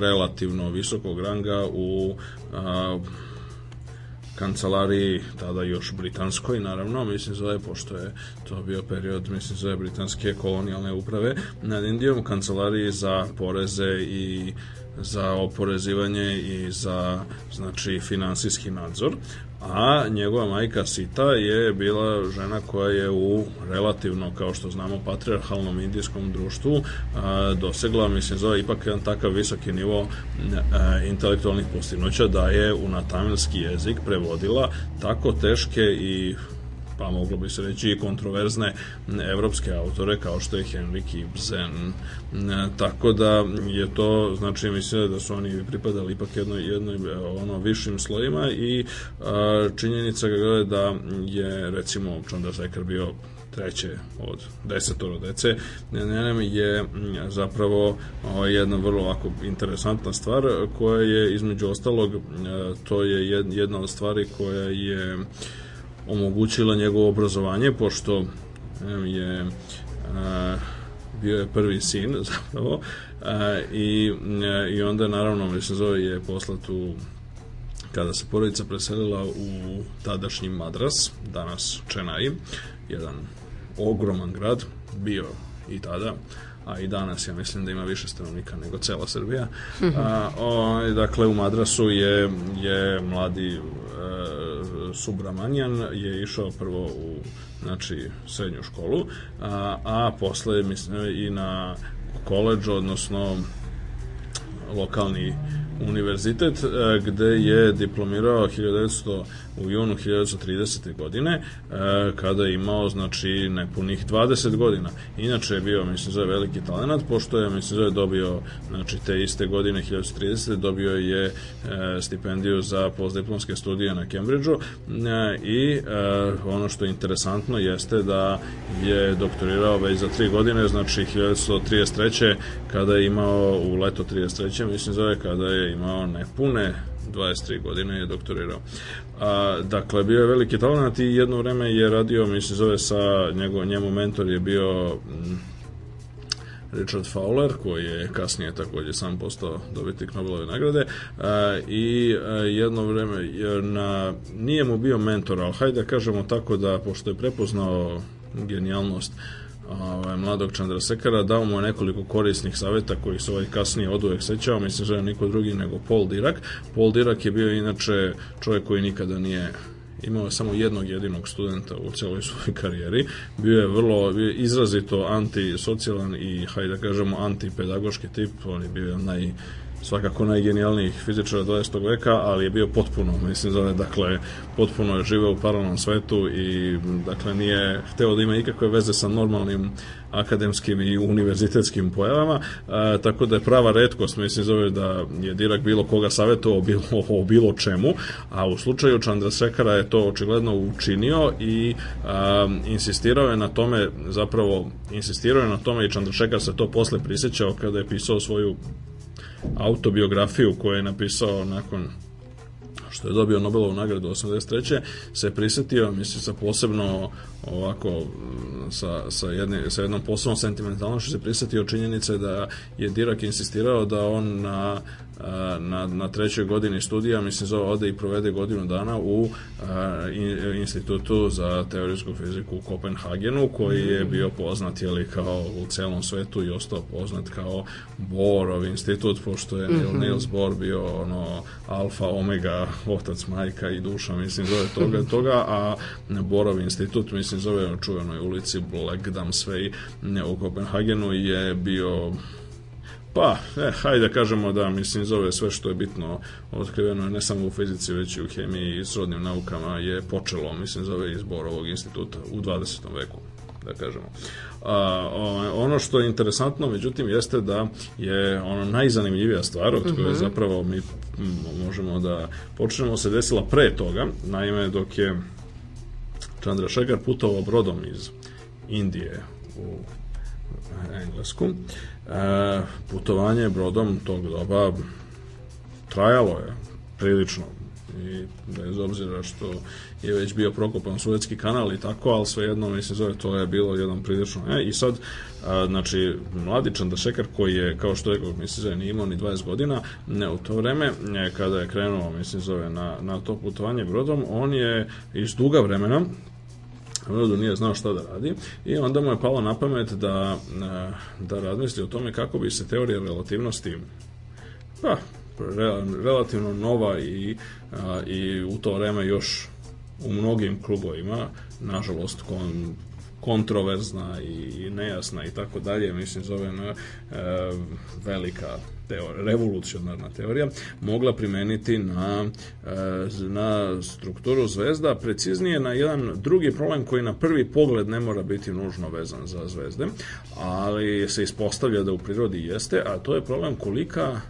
relativno visokog ranga u a, kancelariji tada još britanskoj naravno. Mislim zove pošto je to bio period mislim zove britanske kolonijalne uprave nad Indijom kancelariji za poreze i za oporezivanje i za znači finansijski nadzor a njegova majka Sita je bila žena koja je u relativno, kao što znamo, patriarhalnom indijskom društvu a, dosegla, mislim, zove ipak jedan takav visoki nivo a, intelektualnih postignuća da je u natamilski jezik prevodila tako teške i pa moglo bi se reći i kontroverzne evropske autore kao što je Henrik Ibsen. Tako da je to, znači mislim da su oni pripadali ipak jednoj, jednoj ono višim slojima i a, činjenica je da je recimo Chandrasekhar bio treće od desetoro dece, Nenem je zapravo jedna vrlo ovako interesantna stvar koja je između ostalog to je jedna od stvari koja je omogućila njegovo obrazovanje pošto je bio je prvi sin [laughs] zapravo i, i onda naravno mislim zove je poslat u kada se porodica preselila u tadašnji Madras, danas Čenai, jedan ogroman grad, bio i tada, a i danas ja mislim da ima više stanovnika nego cela Srbija. A, o, dakle, u Madrasu je, je mladi e, Subramanjan je išao prvo u znači, srednju školu, a, a posle mislim, i na koleđ, odnosno lokalni univerzitet e, gde je diplomirao 1900 u junu 1930. godine e, kada je imao znači nepunih 20 godina. Inače je bio mislim zove veliki talent pošto je mislim zove dobio znači te iste godine 1930. dobio je e, stipendiju za postdiplomske studije na Cambridgeu i ono što je interesantno jeste da je doktorirao već za 3 godine znači 1933. kada je imao u leto 33. mislim zove kada je imao nepune 23 godine je doktorirao. A, dakle, bio je veliki talent i jedno vreme je radio, mislim, zove sa njegov, njemu mentor je bio m, Richard Fowler, koji je kasnije takođe sam postao dobitnik Nobelove nagrade a, i a, jedno vreme na, nije mu bio mentor, ali hajde da kažemo tako da, pošto je prepoznao genijalnost ovaj, mladog Sekara, dao mu je nekoliko korisnih saveta koji se ovaj kasnije od uvek sećao, mislim da je niko drugi nego Paul Dirac. Paul Dirac je bio inače čovjek koji nikada nije imao samo jednog jedinog studenta u celoj [laughs] svojoj karijeri. Bio je vrlo bio izrazito antisocijalan i, hajde da kažemo, antipedagoški tip. On je bio naj svakako najgenijalnijih fizičara 20. veka, ali je bio potpuno, mislim zove, dakle, potpuno je živeo u paralelnom svetu i, dakle, nije hteo da ima ikakve veze sa normalnim akademskim i univerzitetskim pojavama, a, tako da je prava redkost, mislim zove da je Dirak bilo koga savjetovao bilo, o bilo čemu, a u slučaju Sekara je to očigledno učinio i a, insistirao je na tome, zapravo insistirao je na tome i Sekar se to posle prisjećao kada je pisao svoju autobiografiju koju je napisao nakon što je dobio Nobelovu nagradu 83. se prisetio, mislim, sa posebno ovako, sa, sa, jedni, sa jednom posebnom sentimentalnošću se prisetio činjenice da je Dirak insistirao da on na na, na trećoj godini studija, mislim zove ode i provede godinu dana u a, in, institutu za teorijsku fiziku u Kopenhagenu, koji je bio poznat jeli, kao u celom svetu i ostao poznat kao Bohrov institut, pošto je mm -hmm. Niels Bohr bio ono, alfa, omega, otac, majka i duša, mislim zove toga, [laughs] toga a Bohrov institut, mislim zove u čuvenoj ulici Blackdam Svej u Kopenhagenu je bio Pa, eh, hajde da kažemo da, mislim, zove sve što je bitno otkriveno, ne samo u fizici, već i u hemiji i srodnim naukama je počelo, mislim, zove izbor ovog instituta u 20. veku da kažemo. A, ono što je interesantno, međutim, jeste da je ono najzanimljivija stvar od koje mhm. zapravo mi možemo da počnemo se desila pre toga, naime dok je Chandra Šegar putovao brodom iz Indije u Englesku, E, putovanje brodom tog doba trajalo je prilično i bez obzira što je već bio prokopan Suetski kanal i tako, ali svejedno mislim zove to je bilo jedan prilično e, i sad a, znači mladi Čandašekar koji je kao što rekao mislim zove nije imao ni 20 godina ne u to vreme ne, kada je krenuo mislim zove na, na to putovanje brodom on je iz duga vremena Rodo nije znao šta da radi i onda mu je palo na pamet da, e, da razmisli o tome kako bi se teorija relativnosti pa, relativno nova i, i u to vreme još u mnogim klubovima, nažalost, kon, kontroverzna i nejasna i tako dalje, mislim zove na, e, velika teorija, revolucionarna teorija, mogla primeniti na, e, na strukturu zvezda, preciznije na jedan drugi problem koji na prvi pogled ne mora biti nužno vezan za zvezde, ali se ispostavlja da u prirodi jeste, a to je problem kolika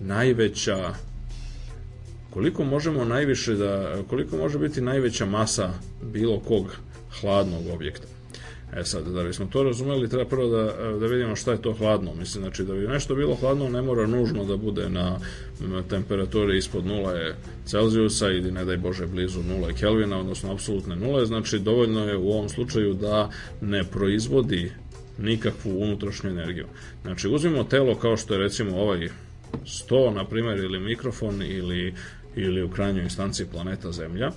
najveća koliko možemo najviše da koliko može biti najveća masa bilo kog hladnog objekta. E sad, da bismo to razumeli, treba prvo da, da vidimo šta je to hladno. Mislim, znači, da bi nešto bilo hladno, ne mora nužno da bude na, temperaturi ispod 0 Celzijusa ili, ne daj Bože, blizu 0 Kelvina, odnosno apsolutne nule. Znači, dovoljno je u ovom slučaju da ne proizvodi nikakvu unutrašnju energiju. Znači, uzmimo telo kao što je recimo ovaj sto, na primjer, ili mikrofon, ili, ili u krajnjoj instanci planeta Zemlja.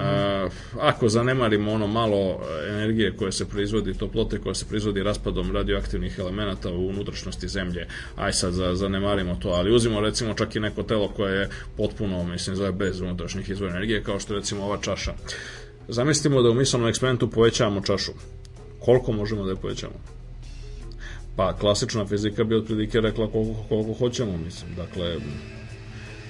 A, ako zanemarimo ono malo energije koje se proizvodi, toplote koja se proizvodi raspadom radioaktivnih elemenata u unutrašnjosti zemlje, aj sad za, zanemarimo to, ali uzimo recimo čak i neko telo koje je potpuno, mislim, zove bez unutrašnjih izvora energije, kao što recimo ova čaša. Zamislimo da u misalnom eksperimentu povećavamo čašu. Koliko možemo da je povećamo? Pa klasična fizika bi otprilike rekla koliko, koliko hoćemo, mislim. Dakle,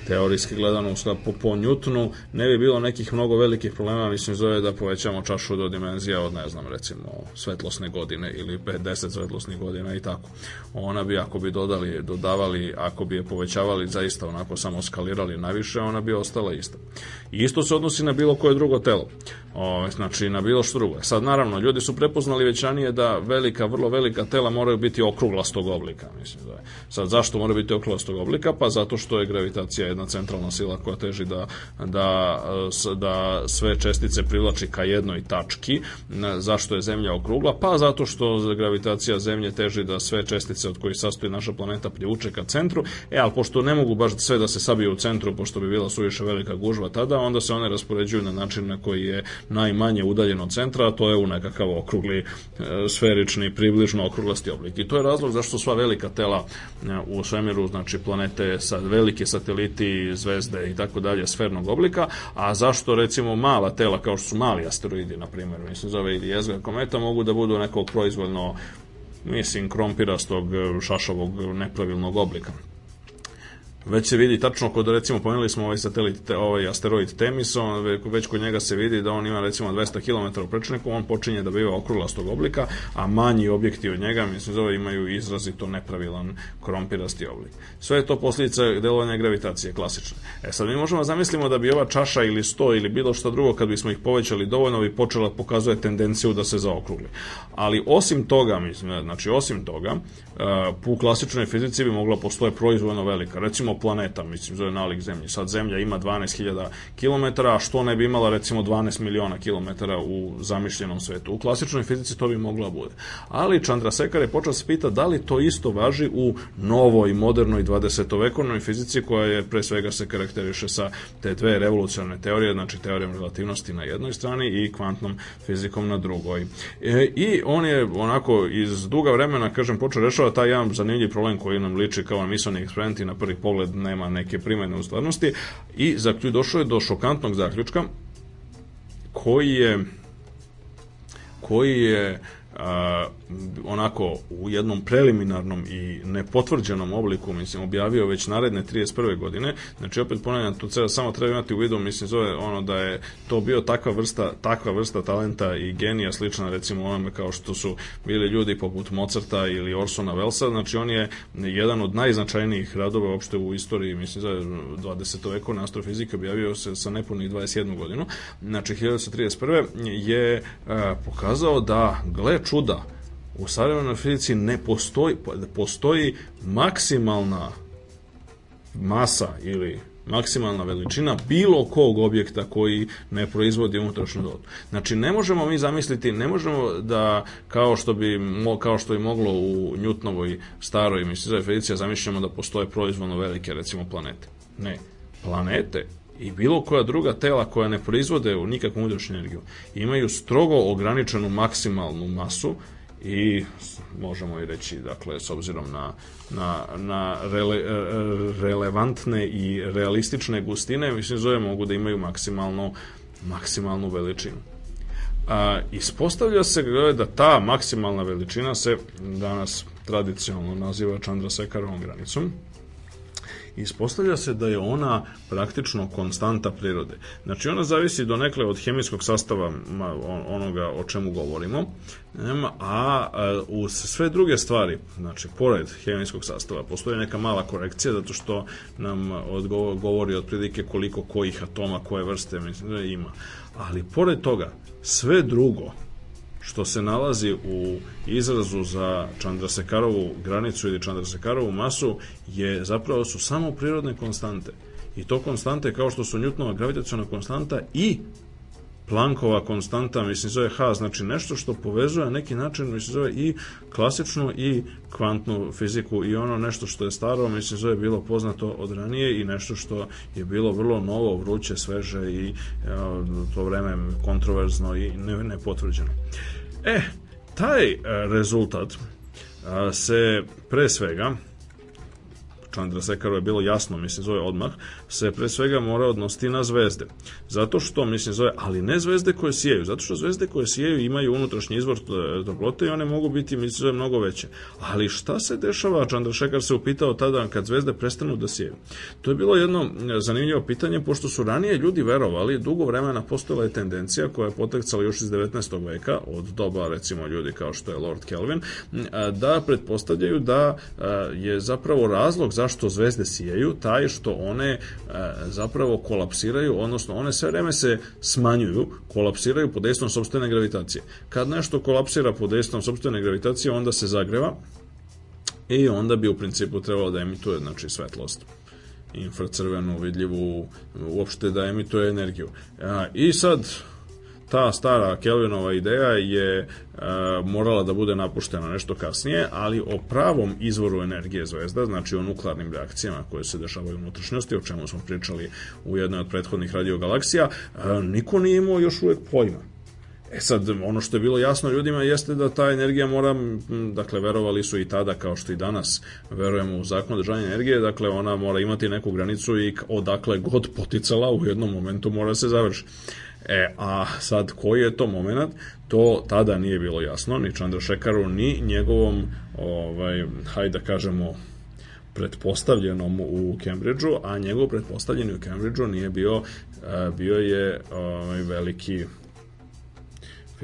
teorijski gledano po, po Newtonu ne bi bilo nekih mnogo velikih problema mislim zove da povećamo čašu do dimenzija od ne znam recimo svetlosne godine ili 5-10 svetlosnih godina i tako. Ona bi ako bi dodali dodavali ako bi je povećavali zaista onako samo skalirali naviše ona bi ostala ista. I isto se odnosi na bilo koje drugo telo o, znači na bilo što drugo sad naravno ljudi su prepoznali već ranije da velika vrlo velika tela moraju biti okruglastog oblika mislim da je. sad zašto moraju biti okruglastog oblika pa zato što je gravitacija jedna centralna sila koja teži da, da, da sve čestice privlači ka jednoj tački. Zašto je Zemlja okrugla? Pa zato što gravitacija Zemlje teži da sve čestice od kojih sastoji naša planeta privuče ka centru. E, ali pošto ne mogu baš sve da se sabiju u centru, pošto bi bila suviše velika gužva tada, onda se one raspoređuju na način na koji je najmanje udaljen od centra, to je u nekakav okrugli, e, sferični, približno okruglasti oblik. I to je razlog zašto sva velika tela e, u svemiru, znači planete, sad velike sateliti, zvezde i tako dalje sfernog oblika, a zašto recimo mala tela kao što su mali asteroidi, na primjer, mislim zove ili jezgra kometa, mogu da budu nekog proizvoljno mislim, krompirastog, šašovog, nepravilnog oblika. Već se vidi tačno kod recimo pomenuli smo ovaj satelit ovaj asteroid Temis, on već kod njega se vidi da on ima recimo 200 km u prečniku, on počinje da biva okruglastog oblika, a manji objekti od njega, mislim zove imaju izrazito nepravilan krompirasti oblik. Sve je to posljedica delovanja gravitacije klasične. E sad mi možemo da zamislimo da bi ova čaša ili sto ili bilo što drugo kad bismo ih povećali dovoljno bi počela pokazuje tendenciju da se zaokrugli. Ali osim toga, mislim, znači osim toga, u klasičnoj fizici bi mogla postoje proizvoljno velika. Recimo planeta, mislim, zove nalik Zemlji. Sad Zemlja ima 12.000 km, a što ne bi imala recimo 12 miliona km u zamišljenom svetu. U klasičnoj fizici to bi mogla bude. Ali Sekar je počeo da se pita da li to isto važi u novoj, modernoj 20-vekovnoj fizici koja je pre svega se karakteriše sa te dve revolucionarne teorije, znači teorijom relativnosti na jednoj strani i kvantnom fizikom na drugoj. E, I on je onako iz duga vremena, kažem, počeo rešava taj jedan zanimljiv problem koji nam liči kao misleni eksperiment na prvi pogled nema neke primene u stvarnosti. I zaklju, došao je do šokantnog zaključka koji je koji je a, onako u jednom preliminarnom i nepotvrđenom obliku, mislim, objavio već naredne 31. godine. Znači, opet ponavljam, tu treba, samo treba imati u vidu, mislim, zove ono da je to bio takva vrsta, takva vrsta talenta i genija, slična recimo onome kao što su bili ljudi poput Mozarta ili Orsona Wellesa, znači on je jedan od najznačajnijih radova uopšte u istoriji, mislim, za 20. vekovne astrofizike objavio se sa nepunih 21 godinu. Znači, 1931. je a, pokazao da, gle čuda, u savremenoj fizici ne postoji, postoji maksimalna masa ili maksimalna veličina bilo kog objekta koji ne proizvodi unutrašnju dotu. Znači ne možemo mi zamisliti, ne možemo da kao što bi kao što je moglo u Newtonovoj staroj mislim fizicija zamišljamo da postoje proizvodno velike recimo planete. Ne, planete i bilo koja druga tela koja ne proizvode u nikakvu unutrašnju energiju imaju strogo ograničenu maksimalnu masu i možemo i reći dakle s obzirom na, na, na rele, relevantne i realistične gustine mislim zove mogu da imaju maksimalno maksimalnu veličinu A, ispostavlja se da ta maksimalna veličina se danas tradicionalno naziva Chandrasekharovom granicom. Ispostavlja se da je ona praktično konstanta prirode. Znači ona zavisi do nekle od hemijskog sastava onoga o čemu govorimo, a uz sve druge stvari, znači pored hemijskog sastava, postoji neka mala korekcija zato što nam govori otprilike koliko kojih atoma, koje vrste ima. Ali pored toga, sve drugo što se nalazi u izrazu za Chandrasekharovu granicu ili Chandrasekharovu masu je zapravo su samo prirodne konstante. I to konstante kao što su Newtonova gravitacijona konstanta i Plankova konstanta, mislim, zove H, znači nešto što povezuje na neki način, mislim, zove i klasičnu i kvantnu fiziku i ono nešto što je staro, mislim, zove bilo poznato od ranije i nešto što je bilo vrlo novo, vruće, sveže i ja, to vreme kontroverzno i ne, nepotvrđeno. E, taj e, rezultat se pre svega Chandrasekharu je bilo jasno, mislim, zove odmah, se pre svega mora odnositi na zvezde. Zato što, mislim, zove, ali ne zvezde koje sijaju, zato što zvezde koje sijaju imaju unutrašnji izvor toplote i one mogu biti, mislim, zove, mnogo veće. Ali šta se dešava, Chandrasekhar se upitao tada kad zvezde prestanu da sijaju. To je bilo jedno zanimljivo pitanje, pošto su ranije ljudi verovali, dugo vremena postojala je tendencija koja je potekcala još iz 19. veka, od doba, recimo, ljudi kao što je Lord Kelvin, da pretpostavljaju da je zapravo razlog zašto zvezde sijaju taj što one E, zapravo kolapsiraju, odnosno one sve vreme se smanjuju, kolapsiraju pod dejstvom sobstvene gravitacije. Kad nešto kolapsira pod dejstvom sobstvene gravitacije, onda se zagreva i onda bi u principu trebalo da emituje znači, svetlost infracrvenu, vidljivu, uopšte da emituje energiju. I sad, ta stara Kelvinova ideja je e, morala da bude napuštena nešto kasnije, ali o pravom izvoru energije zvezda, znači o nuklearnim reakcijama koje se dešavaju u unutrašnjosti, o čemu smo pričali u jednoj od prethodnih radiogalaksija, e, niko nije imao još uvek pojma. E sad, ono što je bilo jasno ljudima jeste da ta energija mora, dakle, verovali su i tada, kao što i danas verujemo u zakon držanja energije, dakle, ona mora imati neku granicu i odakle god poticala u jednom momentu mora se završiti. E, a sad koji je to moment? To tada nije bilo jasno, ni Chandrasekharu, ni njegovom, ovaj, hajde da kažemo, pretpostavljenom u Cambridgeu, a njegov pretpostavljeni u Cambridgeu nije bio, bio je ovaj, veliki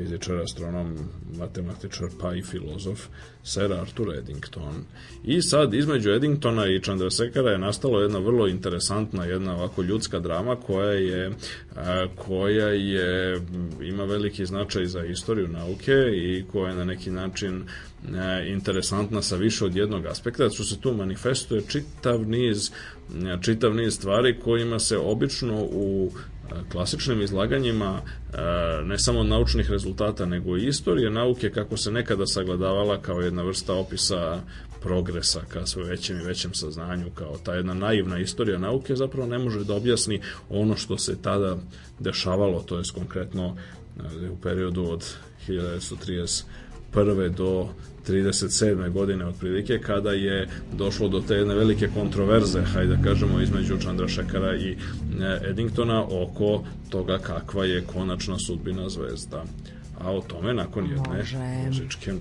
fizičar, astronom, matematičar, pa i filozof, Sir Arthur Eddington. I sad, između Eddingtona i Chandrasekhara je nastala jedna vrlo interesantna, jedna ovako ljudska drama koja je, koja je, ima veliki značaj za istoriju nauke i koja je na neki način interesantna sa više od jednog aspekta, što se tu manifestuje čitav niz čitav niz stvari kojima se obično u klasičnim izlaganjima ne samo naučnih rezultata, nego i istorije nauke kako se nekada sagledavala kao jedna vrsta opisa progresa ka sve većem i većem saznanju, kao ta jedna naivna istorija nauke zapravo ne može da objasni ono što se tada dešavalo, to je konkretno u periodu od 1931. do 37. godine otprilike kada je došlo do te jedne velike kontroverze, hajde da kažemo, između Chandrasekhara i e, Eddingtona oko toga kakva je konačna sudbina zvezda. A o tome nakon jedne Može. muzičke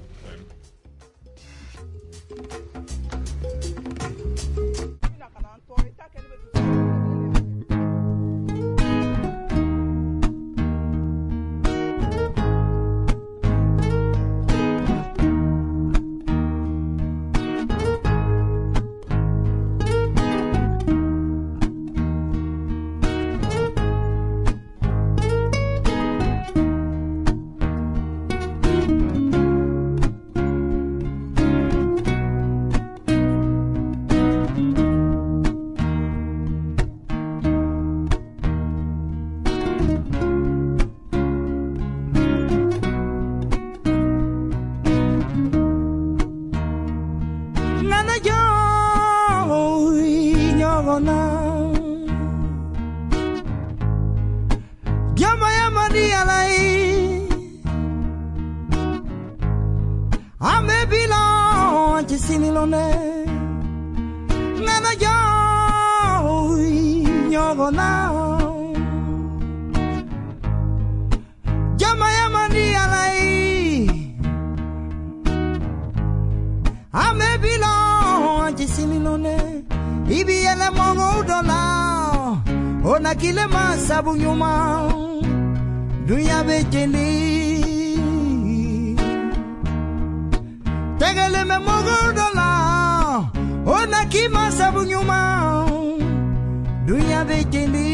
dunya be jendi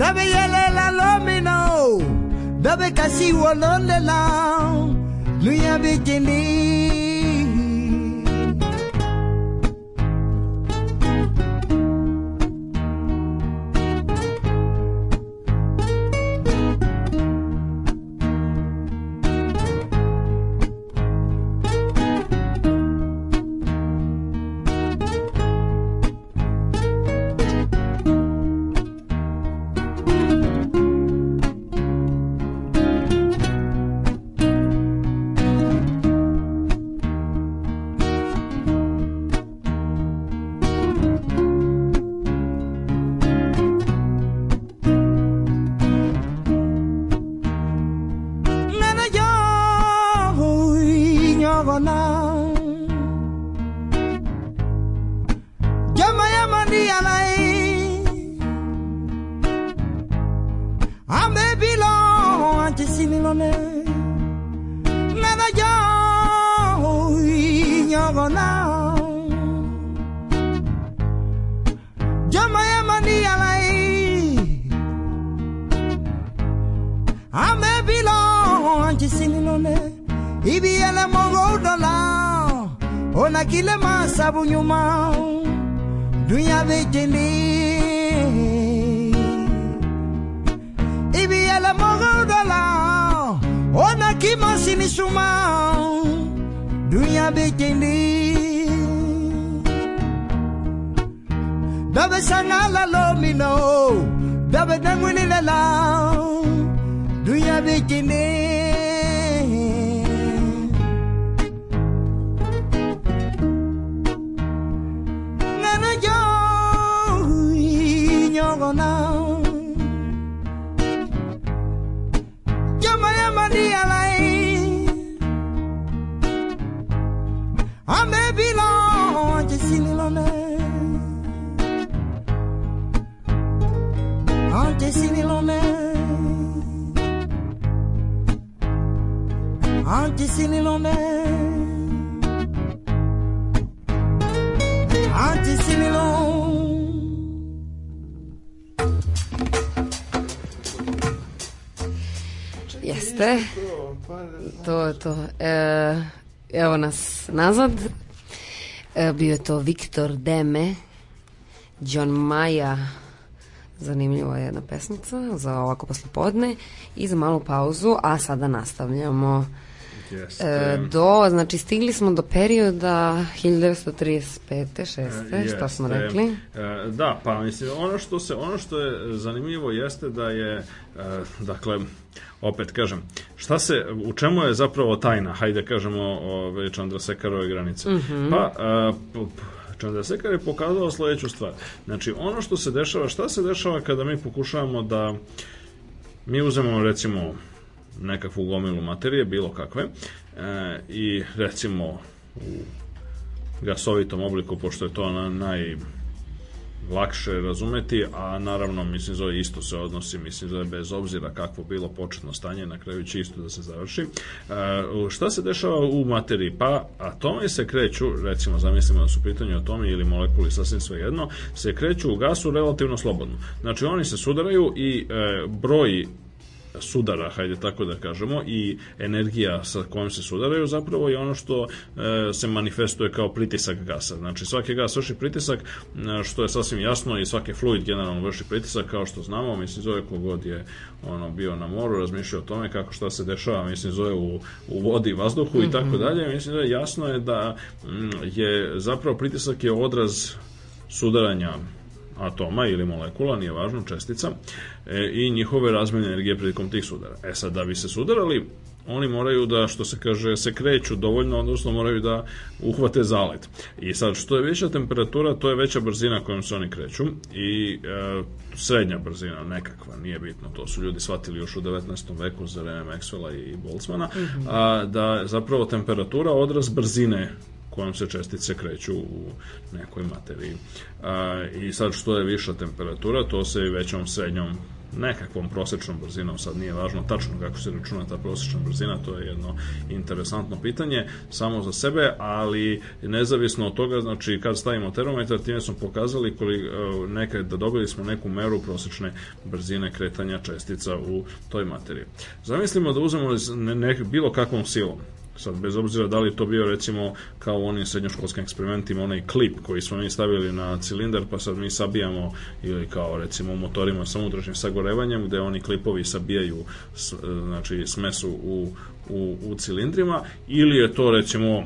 dabe yele la lomino dabe kasi wolonde la dunya be bio je to Viktor Deme, John Maja, zanimljiva jedna pesnica za ovako poslepodne i za malu pauzu, a sada nastavljamo. Jeste. E, do, znači stigli smo do perioda 1935. 6. što smo Jeste. rekli. E, Da, pa mislim, ono što, se, ono što je zanimljivo jeste da je, dakle, opet kažem, šta se, u čemu je zapravo tajna, hajde kažemo, ove, Chandrasekarove granice? Pa, e, p- p- Chandrasekhar je pokazao sledeću stvar. Znači, ono što se dešava, šta se dešava kada mi pokušavamo da mi uzmemo recimo nekakvu gomilu materije, bilo kakve, e, i recimo u gasovitom obliku, pošto je to na, naj lakše razumeti, a naravno, mislim, zove isto se odnosi, mislim, zove bez obzira kakvo bilo početno stanje, na kraju će isto da se završi. E, šta se dešava u materiji? Pa, atomi se kreću, recimo, zamislimo da su u pitanju atomi ili molekuli, sasvim svejedno, se kreću u gasu relativno slobodno. Znači, oni se sudaraju i e, broj sudara, hajde tako da kažemo, i energija sa kojom se sudaraju zapravo je ono što e, se manifestuje kao pritisak gasa. Znači svaki gas vrši pritisak, e, što je sasvim jasno i svaki fluid generalno vrši pritisak, kao što znamo, mislim zove kogod je ono bio na moru, razmišljao o tome kako šta se dešava, mislim zove u, u vodi, vazduhu i tako dalje, mislim da je jasno je da mm, je zapravo pritisak je odraz sudaranja atoma ili molekula, nije važno, čestica, e, i njihove razmene energije prilikom tih sudara. E sad, da bi se sudarali, oni moraju da, što se kaže, se kreću dovoljno, odnosno moraju da uhvate zalet. I sad, što je veća temperatura, to je veća brzina kojom se oni kreću i e, srednja brzina, nekakva, nije bitno, to su ljudi shvatili još u 19. veku za vreme Maxwella i Boltzmana, a, da zapravo temperatura odraz brzine kojom se čestice kreću u nekoj materiji. A, I sad što je viša temperatura, to se i većom srednjom nekakvom prosečnom brzinom, sad nije važno tačno kako se računa ta prosečna brzina, to je jedno interesantno pitanje samo za sebe, ali nezavisno od toga, znači kad stavimo termometar, time smo pokazali koli, e, nekad da dobili smo neku meru prosečne brzine kretanja čestica u toj materiji. Zamislimo da uzmemo ne, ne, bilo kakvom silom, Sad, bez obzira da li to bio recimo kao u onim srednjoškolskim eksperimentima, onaj klip koji smo mi stavili na cilindar, pa sad mi sabijamo, ili kao recimo motorima sa unutrašnjim sagorevanjem, gde oni klipovi sabijaju znači, smesu u, u, u cilindrima, ili je to recimo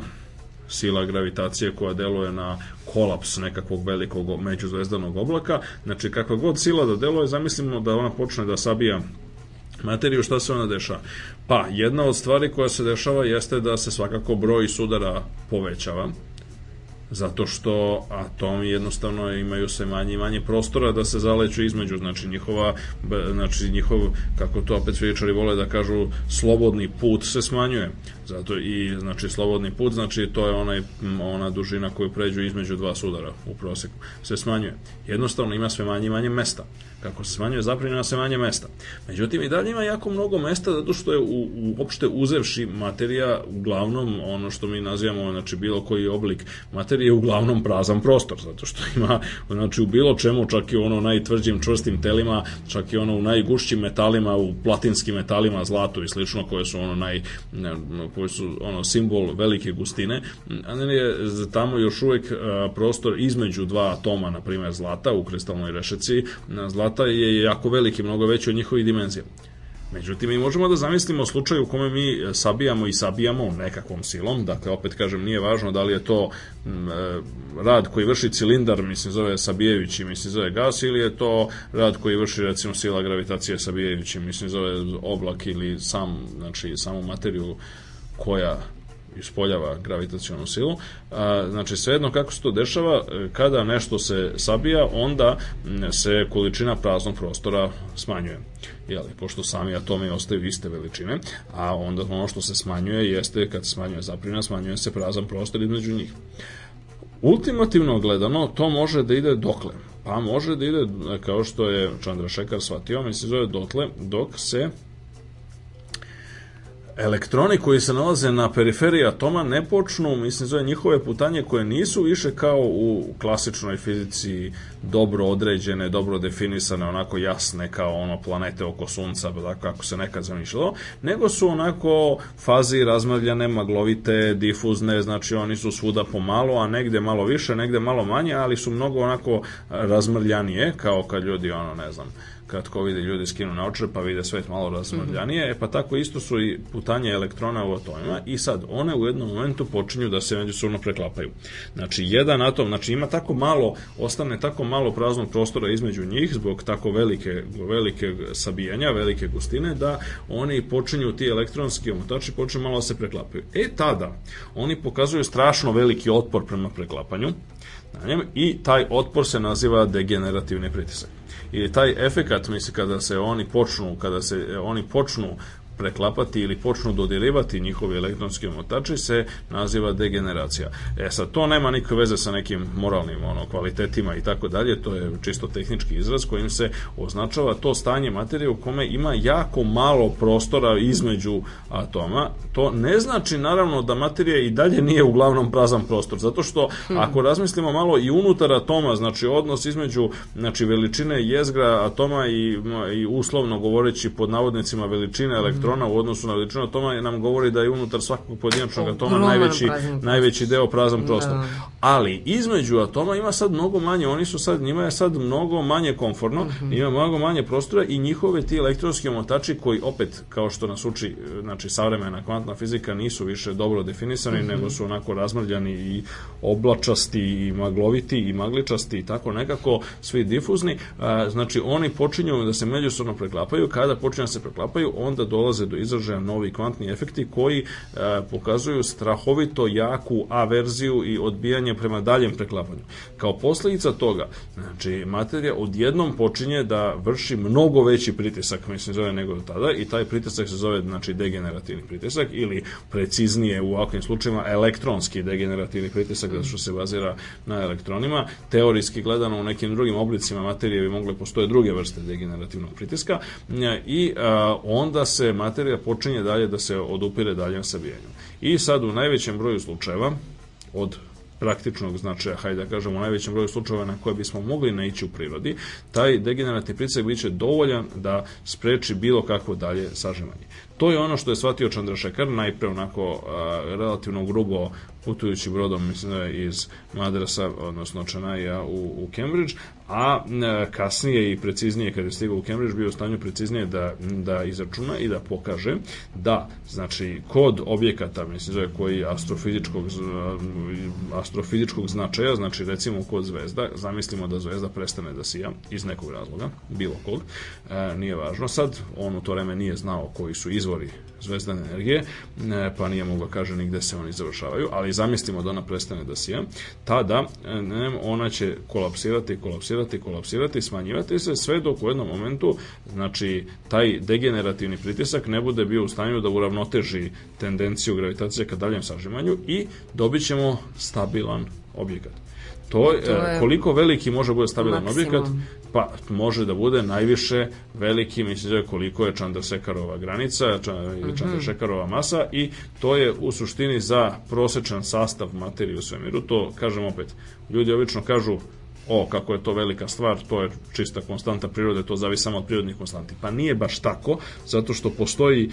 sila gravitacije koja deluje na kolaps nekakvog velikog međuzvezdanog oblaka. Znači, kakva god sila da deluje, zamislimo da ona počne da sabija materiju, šta se ona dešava? Pa, jedna od stvari koja se dešava jeste da se svakako broj sudara povećava, zato što atomi jednostavno imaju sve manje i manje prostora da se zaleću između, znači njihova, znači njihov, kako to opet fizičari vole da kažu, slobodni put se smanjuje. Zato i, znači, slobodni put, znači to je onaj, ona dužina koju pređu između dva sudara u proseku, se smanjuje. Jednostavno ima sve manje i manje mesta. Kako se smanjuje zapravo sve manje mesta. Međutim, i dalje ima jako mnogo mesta zato što je u, uopšte uzevši materija uglavnom ono što mi nazivamo znači bilo koji oblik materije je uglavnom prazan prostor zato što ima znači u bilo čemu čak i ono najtvrđim čvrstim telima čak i ono u najgušćim metalima u platinskim metalima zlatu i slično koje su ono naj koje su ono simbol velike gustine a ne je tamo još uvek prostor između dva atoma na primjer zlata u kristalnoj rešeci zlata je jako veliki, mnogo veći od njihovih dimenzija. Međutim, mi možemo da zamislimo slučaj u kome mi sabijamo i sabijamo nekakvom silom, dakle, opet kažem, nije važno da li je to m, e, rad koji vrši cilindar, mislim, zove sabijajući, mislim, zove gas, ili je to rad koji vrši, recimo, sila gravitacije sabijajući, mislim, zove oblak ili sam, znači, samu materiju koja ispoljava gravitacionu silu. A, znači, svejedno kako se to dešava, e, kada nešto se sabija, onda se količina praznog prostora smanjuje. Jeli, pošto sami atomi ostaju iste veličine, a onda ono što se smanjuje jeste, kad se smanjuje zaprina, smanjuje se prazan prostor između njih. Ultimativno gledano, to može da ide dokle? Pa može da ide, kao što je Čandra Šekar shvatio, mislim zove dotle, dok se elektroni koji se nalaze na periferiji atoma ne počnu, mislim, zove njihove putanje koje nisu više kao u klasičnoj fizici dobro određene, dobro definisane, onako jasne kao ono planete oko sunca, tako kako se nekad zamišljalo, nego su onako fazi razmrljane, maglovite, difuzne, znači oni su svuda pomalo, a negde malo više, negde malo manje, ali su mnogo onako razmrljanije, kao kad ljudi, ono, ne znam, kad ko vide ljudi skinu naočare pa vide svet malo razmrljanije, mm -hmm. e pa tako isto su i putanje elektrona u atomima i sad one u jednom momentu počinju da se međusobno preklapaju. Znači jedan atom, znači ima tako malo, ostane tako malo praznog prostora između njih zbog tako velike, velike sabijanja, velike gustine, da oni počinju, ti elektronski omotači počinju malo da se preklapaju. E tada, oni pokazuju strašno veliki otpor prema preklapanju, na njem i taj otpor se naziva degenerativni pritisak. I taj efekat, misli, kada se oni počnu, kada se oni počnu preklapati ili počnu dodirivati njihovi elektronski omotači se naziva degeneracija. E sad, to nema nikakve veze sa nekim moralnim ono, kvalitetima i tako dalje, to je čisto tehnički izraz kojim se označava to stanje materije u kome ima jako malo prostora između atoma. To ne znači naravno da materija i dalje nije uglavnom prazan prostor, zato što hmm. ako razmislimo malo i unutar atoma, znači odnos između znači veličine jezgra atoma i, i uslovno govoreći pod navodnicima veličine elektrona elektrona u odnosu na veličinu atoma nam govori da je unutar svakog pojedinačnog atoma najveći, najveći deo prazan prostor. Da. Ali između atoma ima sad mnogo manje, oni su sad, njima je sad mnogo manje komforno, uh mhm. -huh. ima mnogo manje prostora i njihove ti elektronski omotači koji opet, kao što nas uči znači, savremena kvantna fizika, nisu više dobro definisani, uh mhm. -huh. nego su onako razmrljani i oblačasti i magloviti i magličasti i tako nekako svi difuzni. Znači oni počinju da se međusobno preklapaju, kada počinju da se preklapaju, onda dolaze dolaze do izražaja novi kvantni efekti koji e, pokazuju strahovito jaku averziju i odbijanje prema daljem preklapanju. Kao posljedica toga, znači, materija odjednom počinje da vrši mnogo veći pritisak, mislim, zove nego do tada i taj pritisak se zove, znači, degenerativni pritisak ili preciznije u ovakvim slučajima elektronski degenerativni pritisak, zato što se bazira na elektronima. Teorijski gledano u nekim drugim oblicima materije bi mogle postoje druge vrste degenerativnog pritiska i a, onda se materija počinje dalje da se odupire daljem sabijanju. I sad u najvećem broju slučajeva od praktičnog značaja, hajde da kažemo, u najvećem broju slučajeva na koje bismo mogli naići u prirodi, taj degenerativni pritisak biće dovoljan da spreči bilo kakvo dalje sažimanje. To je ono što je shvatio Čandrašekar, najpre onako a, relativno grubo putujući brodom, mislim da iz Madrasa, odnosno Čanaja u, u Cambridge, a e, kasnije i preciznije kada je stigao u Cambridge bio u stanju preciznije da, da izračuna i da pokaže da znači kod objekata mislim zove koji astrofizičkog astrofizičkog značaja znači recimo kod zvezda zamislimo da zvezda prestane da sija iz nekog razloga bilo kog e, nije važno. Sad on u to vreme nije znao koji su izvori zvezdane energije pa nije mogao kaže ni gde se oni završavaju ali zamislimo da ona prestane da sija tada e, ne, ona će kolapsirati kolapsirati, kolapsirati, smanjivati se, sve dok u jednom momentu, znači, taj degenerativni pritisak ne bude bio u stanju da uravnoteži tendenciju gravitacije ka daljem sažimanju i dobit ćemo stabilan objekat. To, to je koliko veliki može bude stabilan maksimum. objekat, pa može da bude najviše veliki, mislim da koliko je Chandrasekharova granica, ili Chandrasekharova masa i to je u suštini za prosečan sastav materije u svemiru. To, kažem opet, ljudi obično kažu o, kako je to velika stvar, to je čista konstanta prirode, to zavisi samo od prirodnih konstanti. Pa nije baš tako, zato što postoji,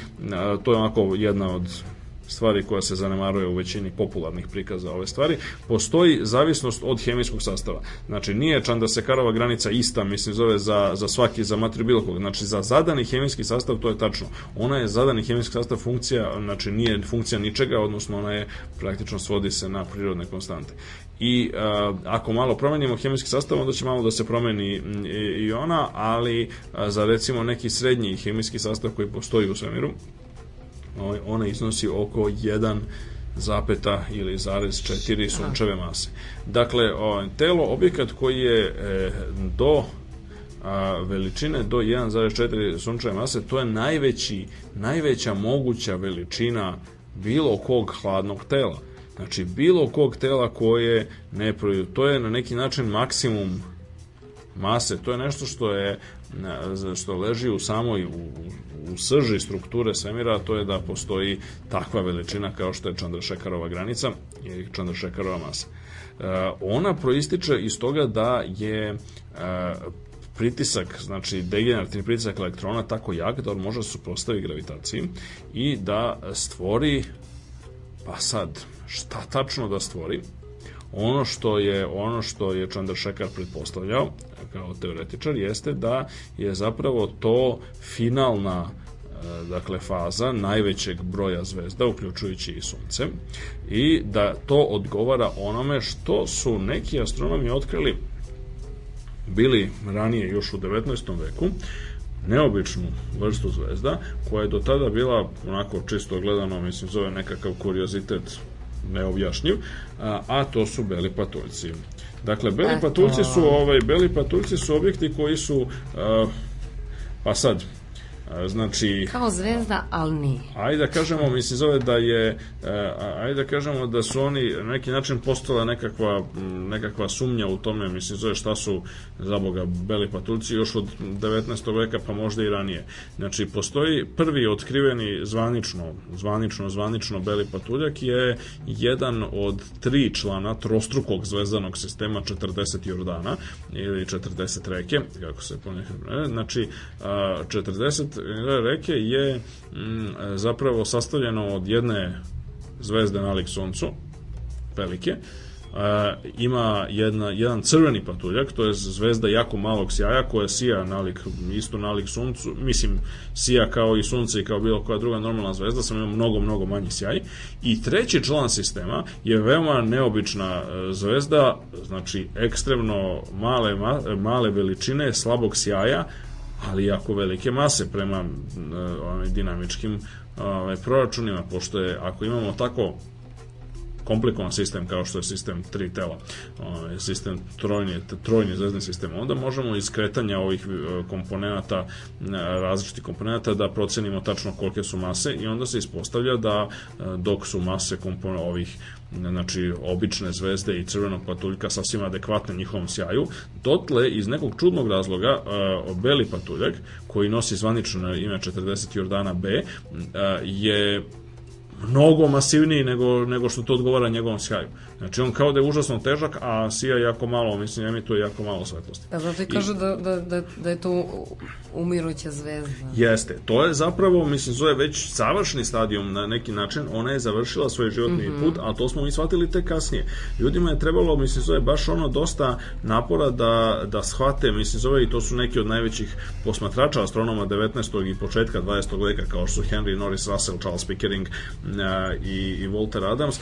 to je onako jedna od stvari koja se zanemaruje u većini popularnih prikaza ove stvari, postoji zavisnost od hemijskog sastava. Znači, nije Chandrasekharova granica ista, mislim, zove za, za svaki, za materiju bilo kog. Znači, za zadani hemijski sastav to je tačno. Ona je zadani hemijski sastav funkcija, znači nije funkcija ničega, odnosno ona je praktično svodi se na prirodne konstante i a, ako malo promenimo hemijski sastav, onda će malo da se promeni i, i ona, ali a, za recimo neki srednji hemijski sastav koji postoji u svemiru, ona iznosi oko 1 zapeta ili zarez 4 sunčeve mase. Dakle, o, telo, objekat koji je e, do a, veličine do 1,4 sunčeve mase, to je najveći, najveća moguća veličina bilo kog hladnog tela. Znači, bilo kog tela koje ne proju, to je na neki način maksimum mase, to je nešto što je što leži u samoj u, u srži strukture svemira, to je da postoji takva veličina kao što je Chandrasekharova granica i Chandrasekharova masa. E, ona proističe iz toga da je e, pritisak, znači degenerativni pritisak elektrona tako jak da on može da suprostavi gravitaciji i da stvori pa sad šta tačno da stvori. Ono što je ono što je Chandrasekhar pretpostavljao kao teoretičar jeste da je zapravo to finalna e, dakle faza najvećeg broja zvezda uključujući i sunce i da to odgovara onome što su neki astronomi otkrili bili ranije još u 19. veku neobičnu vrstu zvezda koja je do tada bila onako čisto gledano mislim zove nekakav kuriozitet neobjašnjiv, a, a to su beli patuljci. Dakle, beli patuljci su ovaj beli patuljci su objekti koji su a, pa sad Znači... Kao zvezda, ali nije. Ajde da kažemo, mislim, zove da je, ajde da kažemo da su oni na neki način postala nekakva, nekakva sumnja u tome, mislim, zove šta su, za Boga, beli patuljci još od 19. veka, pa možda i ranije. Znači, postoji prvi otkriveni zvanično, zvanično, zvanično beli patuljak je jedan od tri člana trostrukog zvezdanog sistema 40 Jordana ili 40 reke, kako se ponekad znači 40 reke je mm, zapravo sastavljeno od jedne zvezde nalik suncu, velike, e, ima jedna, jedan crveni patuljak, to je zvezda jako malog sjaja koja sija nalik, isto nalik suncu, mislim sija kao i sunce i kao bilo koja druga normalna zvezda, samo ima mnogo, mnogo manji sjaj. I treći član sistema je veoma neobična e, zvezda, znači ekstremno male, male veličine, slabog sjaja, ali jako velike mase prema ovaj, dinamičkim ovaj, proračunima, pošto je, ako imamo tako komplikovan sistem kao što je sistem tri tela, ovaj, sistem trojni, trojni zvezdni sistem, onda možemo iz kretanja ovih e, komponenata, e, različitih komponenata da procenimo tačno kolike su mase i onda se ispostavlja da e, dok su mase komponenta ovih znači obične zvezde i crvenog patuljka sasvim adekvatne njihovom sjaju, dotle iz nekog čudnog razloga uh, beli patuljak koji nosi zvanično ime 40 Jordana B uh, je mnogo masivniji nego, nego što to odgovara njegovom sjaju. Znači on kao da je užasno težak, a sija jako malo, mislim, emituje jako malo svetlosti. Da, zato i kažu da, da, da, da je to umiruća zvezda. Jeste, to je zapravo, mislim, zove već završni stadijum na neki način, ona je završila svoj životni mm -hmm. put, a to smo mi shvatili tek kasnije. Ljudima je trebalo, mislim, zove baš ono dosta napora da, da shvate, mislim, zove i to su neki od najvećih posmatrača astronoma 19. i početka 20. veka, kao što su Henry Norris Russell, Charles Pickering i, i Walter Adams,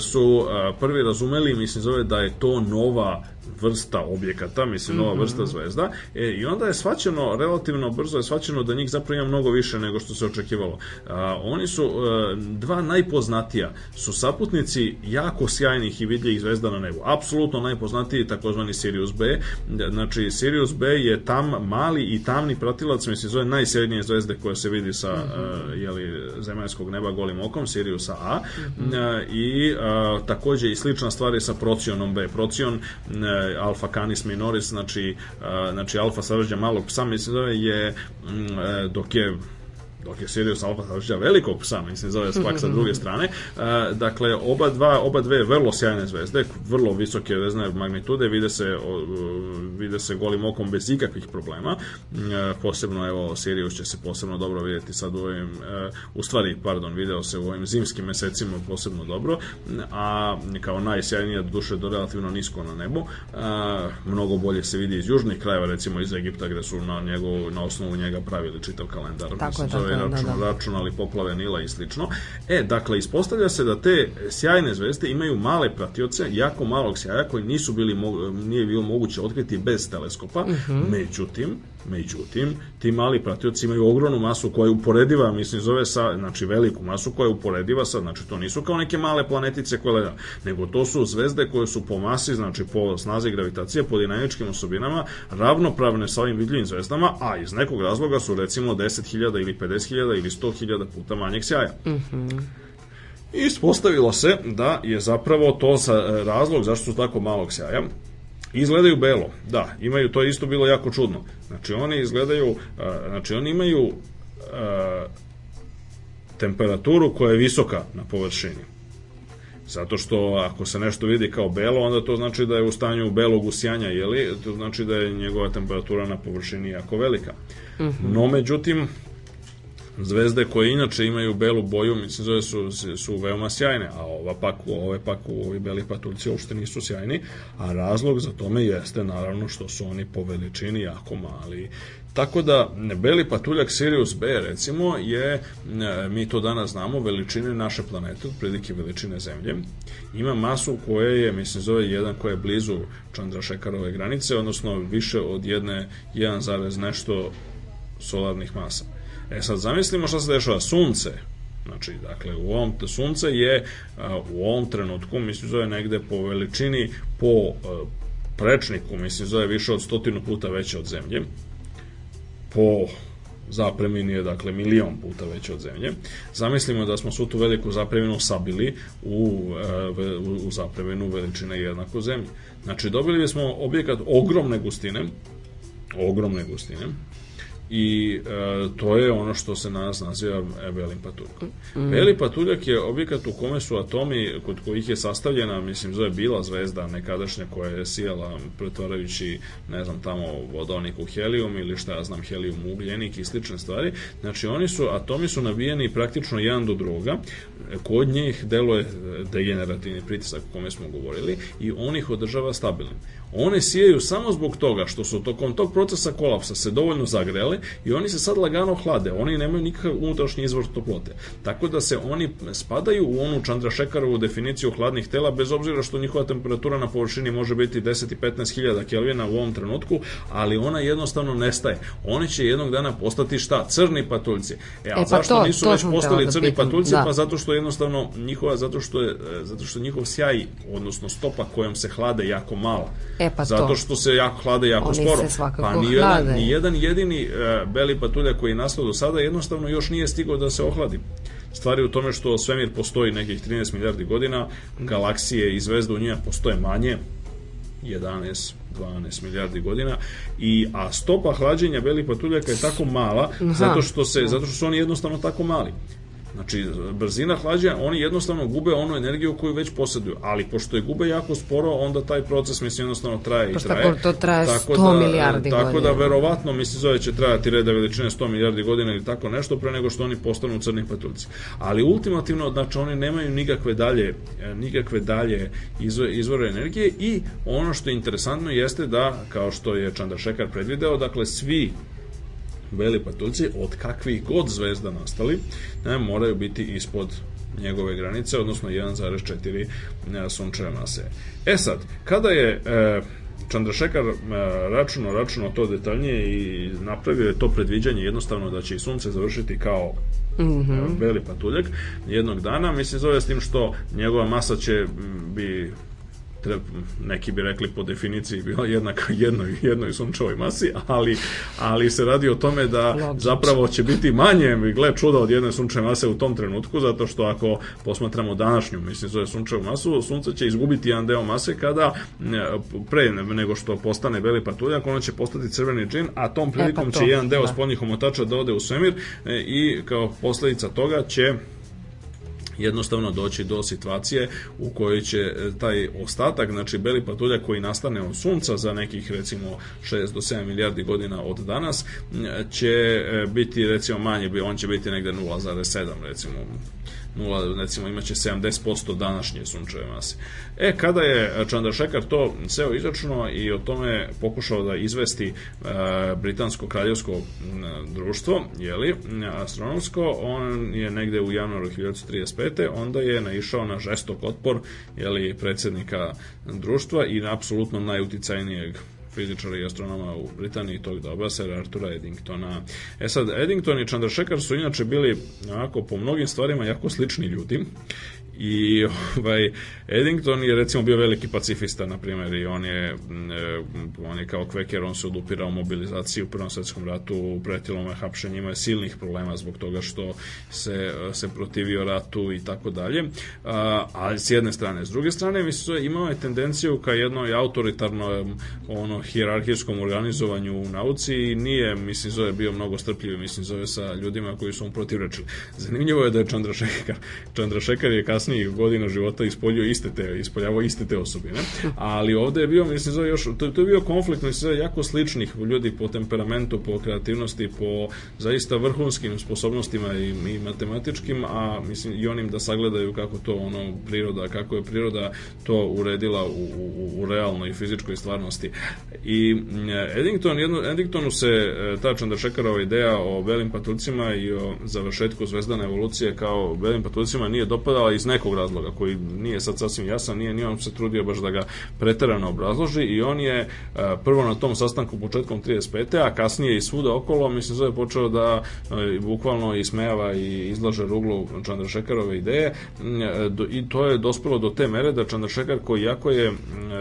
su prvi razumeli, mislim, zove da je to nova vrsta objekata, mislim, nova mhm. vrsta zvezda, e, i onda je svaćeno, relativno brzo je svaćeno da njih zapravo ima mnogo više nego što se očekivalo. A, oni su, a, e, dva najpoznatija su saputnici jako sjajnih i vidljivih zvezda na nebu. Apsolutno najpoznatiji takozvani Sirius B. Znači, Sirius B je tam mali i tamni pratilac, mislim, zove najsrednije zvezde koje se vidi sa, -hmm. a, jeli, zemaljskog neba golim okom, Siriusa A. -hmm. a, I a, takođe i slična stvar je sa Procionom B. Procion Alfa Canis Minoris, znači, znači Alfa savrđa malog psa, mislim da je, mm, e, dok je dok je Sirius Alpha sadržava velikog psa, mislim zove Spak sa druge strane. Uh, dakle, oba, dva, oba dve vrlo sjajne zvezde, vrlo visoke vezne magnitude, vide se, uh, vide se golim okom bez ikakvih problema. Uh, posebno, evo, Sirius će se posebno dobro vidjeti sad u ovim, uh, u stvari, pardon, video se u ovim zimskim mesecima posebno dobro, a kao najsjajnija duše do relativno nisko na nebu. Uh, mnogo bolje se vidi iz južnih krajeva, recimo iz Egipta, gde su na, njegov, na osnovu njega pravili čitav kalendar. Tako mislim, je, tako ovaj račun, da, da. računali poplave Nila i slično. E, dakle, ispostavlja se da te sjajne zvezde imaju male pratioce, jako malog sjaja koji nisu bili, nije bilo moguće otkriti bez teleskopa, uh mhm. -huh. međutim, Međutim, ti mali pratioci imaju ogromnu masu koja je uporediva, mislim, zove sa, znači veliku masu koja je uporediva sa, znači to nisu kao neke male planetice koje leda, nego to su zvezde koje su po masi, znači po snazi gravitacije, po dinamičkim osobinama, ravnopravne sa ovim vidljivim zvezdama, a iz nekog razloga su recimo 10.000 ili 50.000 ili 100.000 puta manjeg sjaja. Mm I ispostavilo se da je zapravo to sa razlog zašto su tako malog sjaja, Izgledaju belo, da, imaju, to je isto bilo jako čudno. Znači oni izgledaju, znači oni imaju temperaturu koja je visoka na površini. Zato što ako se nešto vidi kao belo, onda to znači da je u stanju belog usijanja, jeli? To znači da je njegova temperatura na površini jako velika. Mhm. -huh. No, međutim, zvezde koje inače imaju belu boju, mislim zove su, su veoma sjajne, a ova pak, ove pak u ovi beli patuljci uopšte nisu sjajni, a razlog za tome jeste naravno što su oni po veličini jako mali. Tako da beli patuljak Sirius B recimo je, e, mi to danas znamo, veličine naše planete, otprilike veličine Zemlje. Ima masu koja je, mislim zove jedan koja je blizu Chandrasekharove granice, odnosno više od jedne 1, nešto solarnih masa. E sad zamislimo šta se dešava. Sunce, Znači, dakle, u ovom, sunce je u ovom trenutku, mislim, zove negde po veličini, po prečniku, mislim, zove više od stotinu puta veće od zemlje. Po zapremini je, dakle, milion puta veće od zemlje. Zamislimo da smo svu tu veliku zapreminu sabili u, u, u zapreminu veličine jednako zemlje. Znači, dobili bismo objekat ogromne gustine, ogromne gustine, i e, to je ono što se nas naziva belim patuljkom. Mm. Beli patuljak je objekat u kome su atomi kod kojih je sastavljena, mislim, zove bila zvezda nekadašnja koja je sijala pretvarajući, ne znam, tamo vodonik u helijum ili šta ja znam, helijum ugljenik i slične stvari. Znači, oni su, atomi su nabijeni praktično jedan do druga, kod njih deluje degenerativni pritisak o kome smo govorili i on ih održava stabilnim. One sijaju samo zbog toga što su tokom tog procesa kolapsa se dovoljno zagrele i oni se sad lagano hlade. Oni nemaju nikakav unutrašnji izvor toplote. Tako da se oni spadaju u onu Chandrasekharovu definiciju hladnih tela bez obzira što njihova temperatura na površini može biti 10 i 15 hiljada Kelvina u ovom trenutku, ali ona jednostavno nestaje. Oni će jednog dana postati šta? Crni patuljci. E, a pa zašto to- nisu to već postali da crni pitam, patuljci? da. Pa zato što jednostavno njihova, zato što je, e, zato što njihov sjaj, odnosno stopa kojom se hlade jako mala. E, pa zato to. što se jako hlade jako Oni sporo. se pa ni jedan, hlade. ni jedan jedini e, beli patuljak koji je nastao do sada jednostavno još nije stigao da se ohladi. Stvar je u tome što svemir postoji nekih 13 milijardi godina, galaksije i zvezde u njima postoje manje, 11 12 milijardi godina i a stopa hlađenja belih patuljaka je tako mala zato što se zato što su oni jednostavno tako mali. Znači, brzina hlađenja, oni jednostavno gube onu energiju koju već posjeduju, ali pošto je gube jako sporo, onda taj proces, mislim, jednostavno traje i traje. ko- to traje Tako 100 milijardi Tako godina. da, verovatno, mislim, zove će trajati reda veličine 100 milijardi godina ili tako nešto, pre nego što oni postanu crni patuljci. Ali ultimativno, znači, oni nemaju nikakve dalje, e, nikakve dalje izvore, energije i ono što je interesantno jeste da, kao što je Chandrasekhar predvideo, dakle, svi beli patuljci od kakvih god zvezda nastali ne, moraju biti ispod njegove granice, odnosno 1,4 e, sunčeve mase. E sad, kada je e, Chandrasekhar e, računo, računo to detaljnije i napravio je to predviđanje jednostavno da će i sunce završiti kao mm beli patuljak jednog dana, mislim zove s tim što njegova masa će bi treba, neki bi rekli po definiciji bila jednaka jednoj, jednoj sunčevoj masi, ali, ali se radi o tome da Logično. zapravo će biti manje, gle čuda od jedne sunčeve mase u tom trenutku, zato što ako posmatramo današnju, mislim, zove sunčevu masu, sunce će izgubiti jedan deo mase kada ne, pre nego što postane beli patuljak, ono će postati crveni džin, a tom prilikom to, će jedan deo da. spoljnih omotača da ode u svemir e, i kao posledica toga će jednostavno doći do situacije u kojoj će e, taj ostatak, znači beli patuljak koji nastane od sunca za nekih recimo 6 do 7 milijardi godina od danas, m, će e, biti recimo manje, on će biti negde 0,7 recimo 0, recimo imaće 70% današnje sunčeve mase. E, kada je Chandrasekhar to seo izračunao i o tome pokušao da izvesti e, britansko kraljevsko m, društvo, jeli, astronomsko, on je negde u januaru 1935. onda je naišao na žestok otpor jeli, predsednika društva i na apsolutno najuticajnijeg fizičara i astronoma u Britaniji tog doba, Sir Artura Eddingtona. E sad, Eddington i Chandrasekhar su inače bili onako po mnogim stvarima jako slični ljudi i ovaj Eddington je recimo bio veliki pacifista na primjer i on je mm, e, on je kao kveker on se odupirao mobilizaciji u Prvom svetskom ratu pretilo me hapšenje ima je silnih problema zbog toga što se se protivio ratu i tako dalje. Ali s jedne strane. S druge strane mislim imao je tendenciju ka jednoj autoritarnom ono hijerarhijskom organizovanju u nauci i nije mislim zove bio mnogo strpljiv mislim zove sa ljudima koji su mu protivrečili. Zanimljivo je da je Chandrasekhar Chandrasekhar je kasnije godina života ispoljio iste te, ispoljavao iste te osobine. Ali ovde je bio, mislim, zove još, to, to je bio konflikt, mislim, zove jako sličnih ljudi po temperamentu, po kreativnosti, po zaista vrhunskim sposobnostima i, i matematičkim, a mislim i onim da sagledaju kako to ono priroda, kako je priroda to uredila u, u, u realnoj fizičkoj stvarnosti. I mm, Eddington, jedno, Eddingtonu se e, ta Chandrasekharova ideja o belim patuljcima i o završetku zvezdane evolucije kao belim patuljcima nije dopadala iz nekog razloga koji nije sad sasvim jasan, nije ni on se trudio baš da ga preterano obrazloži i on je e, prvo na tom sastanku početkom 35. a kasnije i svuda okolo, mislim zove počeo da e, bukvalno ismejava i izlaže ruglu Chandrasekharove ideje e, i to je dospelo do te mere da Chandrasekhar koji jako je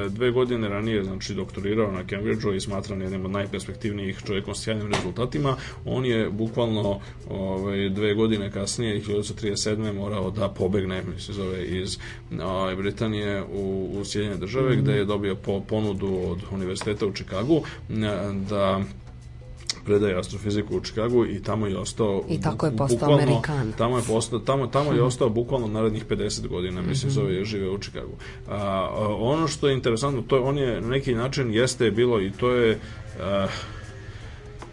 dve godine ranije znači doktorirao na Cambridgeu i smatran jednim od najperspektivnijih čovjekom s sjajnim rezultatima, on je bukvalno ovaj, dve godine kasnije 1937. morao da pobegne mislim zove iz ovaj, Britanije u, u Sjedinjene države gde je dobio po, ponudu od univerziteta u Čikagu da predaje astrofiziku u Čikagu i tamo je ostao I tako je postao bukvalno- Amerikan. Tamo je postao tamo tamo je ostao bukvalno narednih 50 godina, Mhm. mislim zove je žive u Čikagu. A, a, ono što je interesantno, to je, on je na neki način jeste bilo i to je a,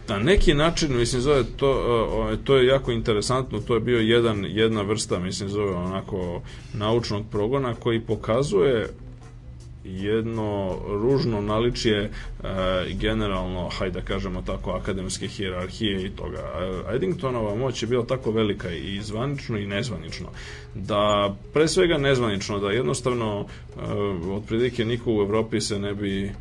na neki način, mislim, zove to, uh, to je jako interesantno, to je bio jedan, jedna vrsta, mislim, zove onako naučnog progona koji pokazuje jedno ružno naličje e, generalno, hajde da kažemo tako, akademske hijerarhije i toga. E, Eddingtonova moć je bila tako velika i zvanično i nezvanično, da pre svega nezvanično, da jednostavno e, otprilike niko u Evropi se ne bi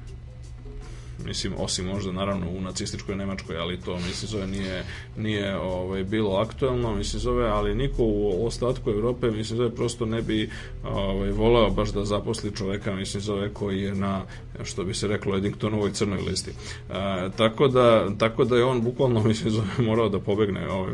mislim osim možda naravno u nacističkoj Nemačkoj, ali to mislim zove nije nije ovaj bilo aktuelno, mislim zove, ali niko u ostatku Evrope mislim zove prosto ne bi ovaj voleo baš da zaposli čoveka, mislim zove koji je na što bi se reklo Eddingtonovoj crnoj listi. E, tako da tako da je on bukvalno [laughs] mislim zove morao da pobegne ovaj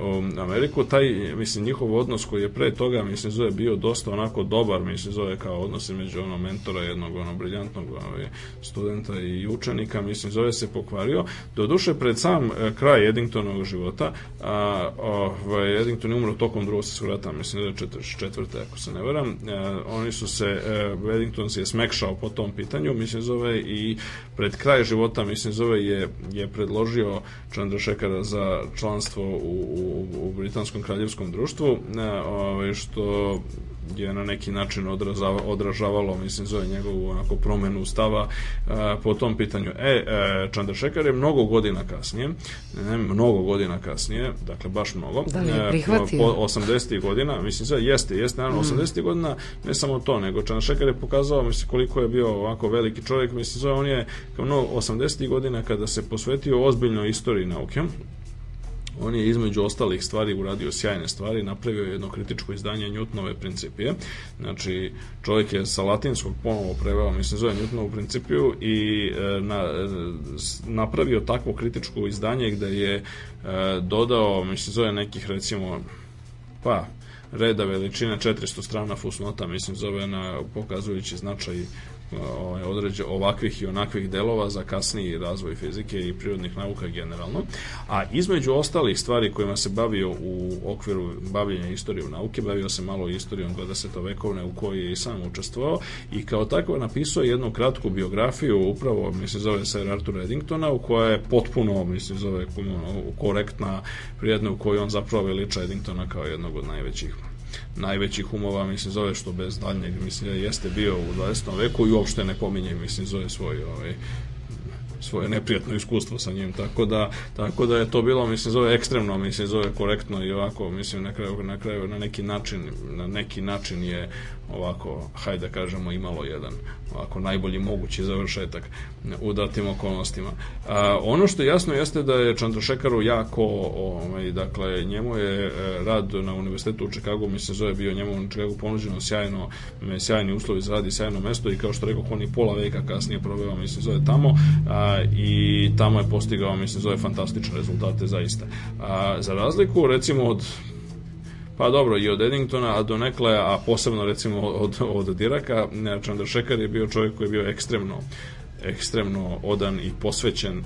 u Ameriku, taj mislim njihov odnos koji je pre toga mislim zove bio dosta onako dobar, mislim zove kao odnos između onog mentora jednog onog briljantnog ovaj, studenta i učenika, mislim, zove se pokvario. Doduše, pred sam e, kraj Eddingtonovog života, a, ovaj, Eddington je umro tokom drugog svjetskog rata, mislim da je 44. ako se ne varam, a, e, oni su se, a, e, Eddington se je smekšao po tom pitanju, mislim, zove i pred kraj života, mislim, zove je, je predložio Chandrasekhara za članstvo u, u, u Britanskom kraljevskom društvu, a, ovaj, što je na neki način odražavalo, mislim, zove njegovu onako promenu stava a, po tom pitanju. E, e Chandrasekhar je mnogo godina kasnije, ne, mnogo godina kasnije, dakle baš mnogo, da li je e, prihvatio? po 80. godina, mislim, sve jeste, jeste, naravno, mm. 80. godina, ne samo to, nego Chandrasekhar je pokazao, mislim, koliko je bio ovako veliki čovjek, mislim, zove, on je kao mnogo 80. godina kada se posvetio ozbiljnoj istoriji nauke, On je između ostalih stvari uradio sjajne stvari, napravio jedno kritičko izdanje Newtonove principije. Znači, čovjek je sa latinskog ponovo preveo, mislim, zove Newtonovu principiju i e, na, napravio takvo kritičko izdanje gde je e, dodao, mislim, zove nekih, recimo, pa, reda veličine 400 strana fusnota, mislim, zove na pokazujući značaj određe, ovakvih i onakvih delova za kasniji razvoj fizike i prirodnih nauka generalno. A između ostalih stvari kojima se bavio u okviru bavljenja istorijom nauke, bavio se malo istorijom 20. vekovne u kojoj je i sam učestvovao i kao tako napisao jednu kratku biografiju upravo, mislim, zove Sir Arthur Eddingtona, u koja je potpuno, mislim, zove korektna, prijedna, u kojoj on zapravo veliča Eddingtona kao jednog od najvećih najvećih umova, mislim, zove što bez daljnjeg, mislim, jeste bio u 20. veku i uopšte ne pominje, mislim, zove svoj ovaj, svoje neprijatno iskustvo sa njim, tako da, tako da je to bilo, mislim, zove ekstremno, mislim, zove korektno i ovako, mislim, na kraju, na kraju, na neki način, na neki način je ovako, hajde da kažemo, imalo jedan ovako najbolji mogući završetak u datim okolnostima. A, ono što jasno jeste da je Čandrošekaru jako, ovaj, dakle, njemu je e, rad na univerzitetu u Čikagu, mislim, zove bio njemu u Čikagu ponuđeno sjajno, sjajni uslovi za rad i sjajno mesto i kao što rekao, on i pola veka kasnije proveo, mislim, zove tamo a, i tamo je postigao, mislim, zove fantastične rezultate zaista. A, za razliku, recimo, od Pa dobro, i od Eddingtona, a do nekle, a posebno recimo od, od Diraka, Chandrasekhar je bio čovjek koji je bio ekstremno ekstremno odan i posvećen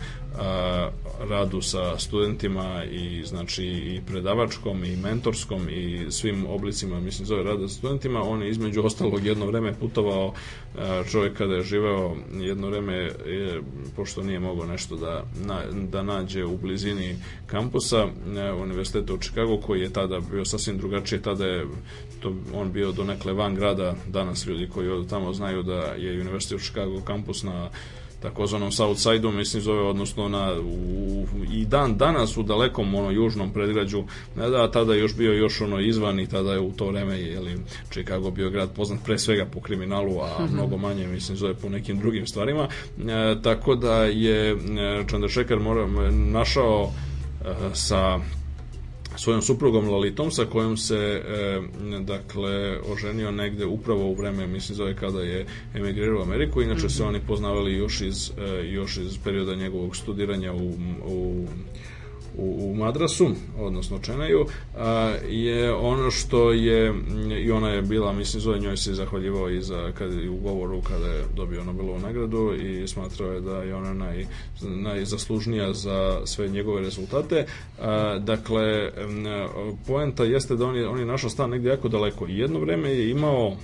radu sa studentima i znači i predavačkom i mentorskom i svim oblicima mislim zove rada sa studentima. On je između ostalog jedno vreme putovao čovjek kada je živeo jedno vreme je, pošto nije mogao nešto da, na, da nađe u blizini kampusa a, univerziteta u Čikagu koji je tada bio sasvim drugačije tada je to on bio do nekle van grada. Danas ljudi koji tamo znaju da je univerzitet u Čikagu kampus na takozvanom Southside-u, mislim zove, odnosno na, u, i dan danas u dalekom ono južnom predgrađu, ne da, tada još bio još ono izvan i tada je u to vreme je Chicago bio grad poznat pre svega po kriminalu, a mhm. mnogo manje mislim zove po nekim drugim stvarima. E, tako da je e, Chandrasekhar mora, našao e, sa svojom suprugom Lalitom sa kojom se e, dakle oženio negde upravo u vreme mislim zove kada je emigrirao u Ameriku inače mm -hmm. se oni poznavali još iz e, još iz perioda njegovog studiranja u, u u, u Madrasu, odnosno Čenaju, a, je ono što je, i ona je bila, mislim, zove njoj se zahvaljivao i za, kad, u govoru kada je dobio Nobelovu nagradu i smatrao je da je ona naj, najzaslužnija za sve njegove rezultate. A, dakle, poenta jeste da on je, on je našao stan negdje jako daleko jedno vreme je imao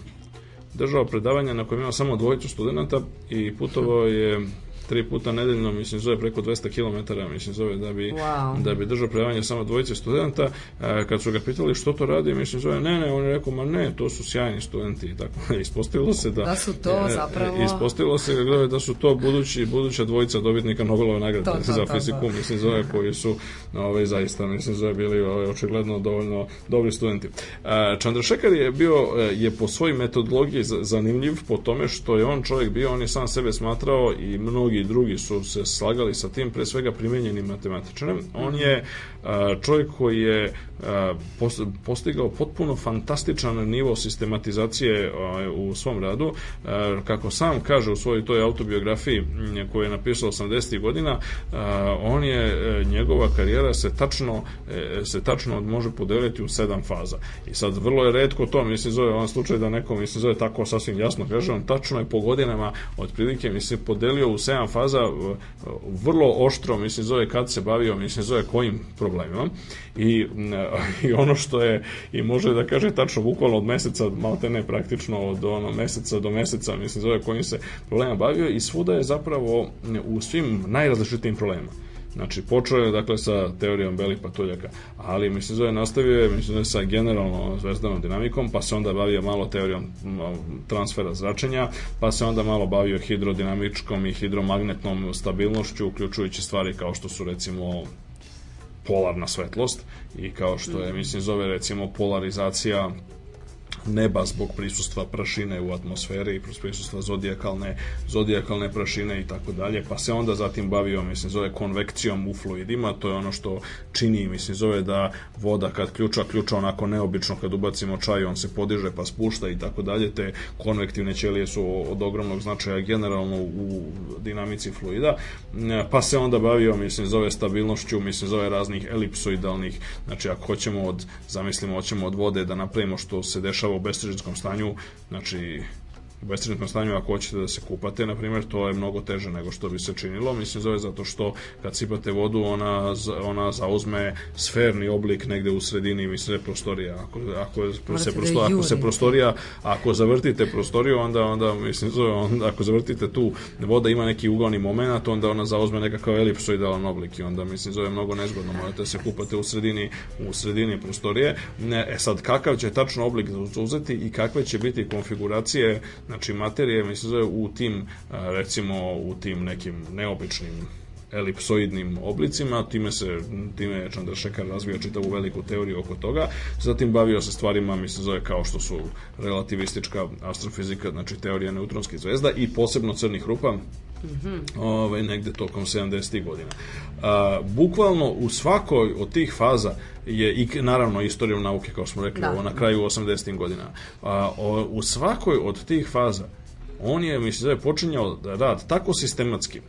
držao predavanja na kojem imao samo dvojicu studenta i putovao je tri puta nedeljno, mislim, zove preko 200 km, mislim, zove da bi, Wow. da bi držao predavanje samo dvojice studenta. E, kad su ga pitali što to radi, mislim, zove, ne, ne, on je rekao, ma ne, to su sjajni studenti i tako. [laughs] Ispostavilo se da... Da su to e, zapravo- Ispostavilo se da, da su to budući, buduća dvojica dobitnika Nobelove nagrade To, to, za to, fiziku, to. mislim, zove, koji su ovaj, zaista, mislim, zove, bili ovaj, očigledno dovoljno dobri studenti. E, Chandrasekhar je bio, e, je po svojoj metodologiji zanimljiv po tome što je on čovjek bio, on je sam sebe smatrao i mnogi drugi su se slagali sa tim, pre svega primenjenim matematičarem. On je čovjek koji je postigao potpuno fantastičan nivo sistematizacije ovaj, u svom radu. Kako sam kaže u svojoj toj autobiografiji koju je napisao 80. godina, on je, e, njegova karijera se tačno, e, se tačno može podeliti u sedam faza. I sad vrlo je redko to, mislim, zove on slučaj da neko, mislim, zove tako sasvim jasno, kaže on tačno je po godinama, otprilike, mislim, podelio u sedam faza e, vrlo oštro, mislim, zove kad se bavio, mislim, zove kojim problemima. I, [laughs] i ono što je, i može da kaže tačno, bukvalno od meseca, malte ne praktično od ono meseca do meseca, mislim, zove kojim se problema bavio i svuda je zapravo u svim najrazličitijim problemima. Znači, počeo je dakle sa teorijom belih patuljaka, ali mislim zove nastavio je mislim zove sa generalno zvezdanom dinamikom, pa se onda bavio malo teorijom transfera zračenja, pa se onda malo bavio hidrodinamičkom i hidromagnetnom stabilnošću, uključujući stvari kao što su recimo polarna svetlost i kao što je, mislim, zove recimo polarizacija neba zbog prisustva prašine u atmosferi i prisustva zodijakalne, zodijakalne prašine i tako dalje, pa se onda zatim bavio, mislim, zove konvekcijom u fluidima, to je ono što čini, mislim, zove da voda kad ključa, ključa onako neobično, kad ubacimo čaj, on se podiže pa spušta i tako dalje, te konvektivne ćelije su od ogromnog značaja generalno u dinamici fluida, pa se onda bavio, mislim, zove stabilnošću, mislim, zove raznih elipsoidalnih, znači ako hoćemo od, zamislimo, hoćemo od vode da napravimo što se dešava u bestrižinskom stanju, znači u bestrižinskom stanju ako hoćete da se kupate, na primjer, to je mnogo teže nego što bi se činilo, mislim zove zato što kad sipate vodu, ona, ona zauzme sferni oblik negde u sredini, mislim je prostorija, ako, ako, se, da prosto, ako se prostorija, ako zavrtite prostoriju, onda, onda mislim, zove, onda, ako zavrtite tu, voda ima neki ugalni moment, onda ona zauzme nekakav elipsoidalan oblik i onda, mislim, zove mnogo nezgodno, morate da se kupate u sredini, u sredini prostorije. Ne, e sad, kakav će tačno oblik uzeti i kakve će biti konfiguracije, znači materije, mislim, zove u tim, a, recimo, u tim nekim neobičnim elipsoidnim oblicima, time se time je Chandrasekhar razvio čitavu veliku teoriju oko toga. Zatim bavio se stvarima, mislim zove kao što su relativistička astrofizika, znači teorija neutronskih zvezda i posebno crnih rupa, ovaj, negde tokom 70. godina. A, bukvalno u svakoj od tih faza je i naravno istorijom nauke, kao smo rekli, Da. ovo na kraju 80. godina. A, o, u svakoj od tih faza on je, mislim, da je počinjao rad tako sistematski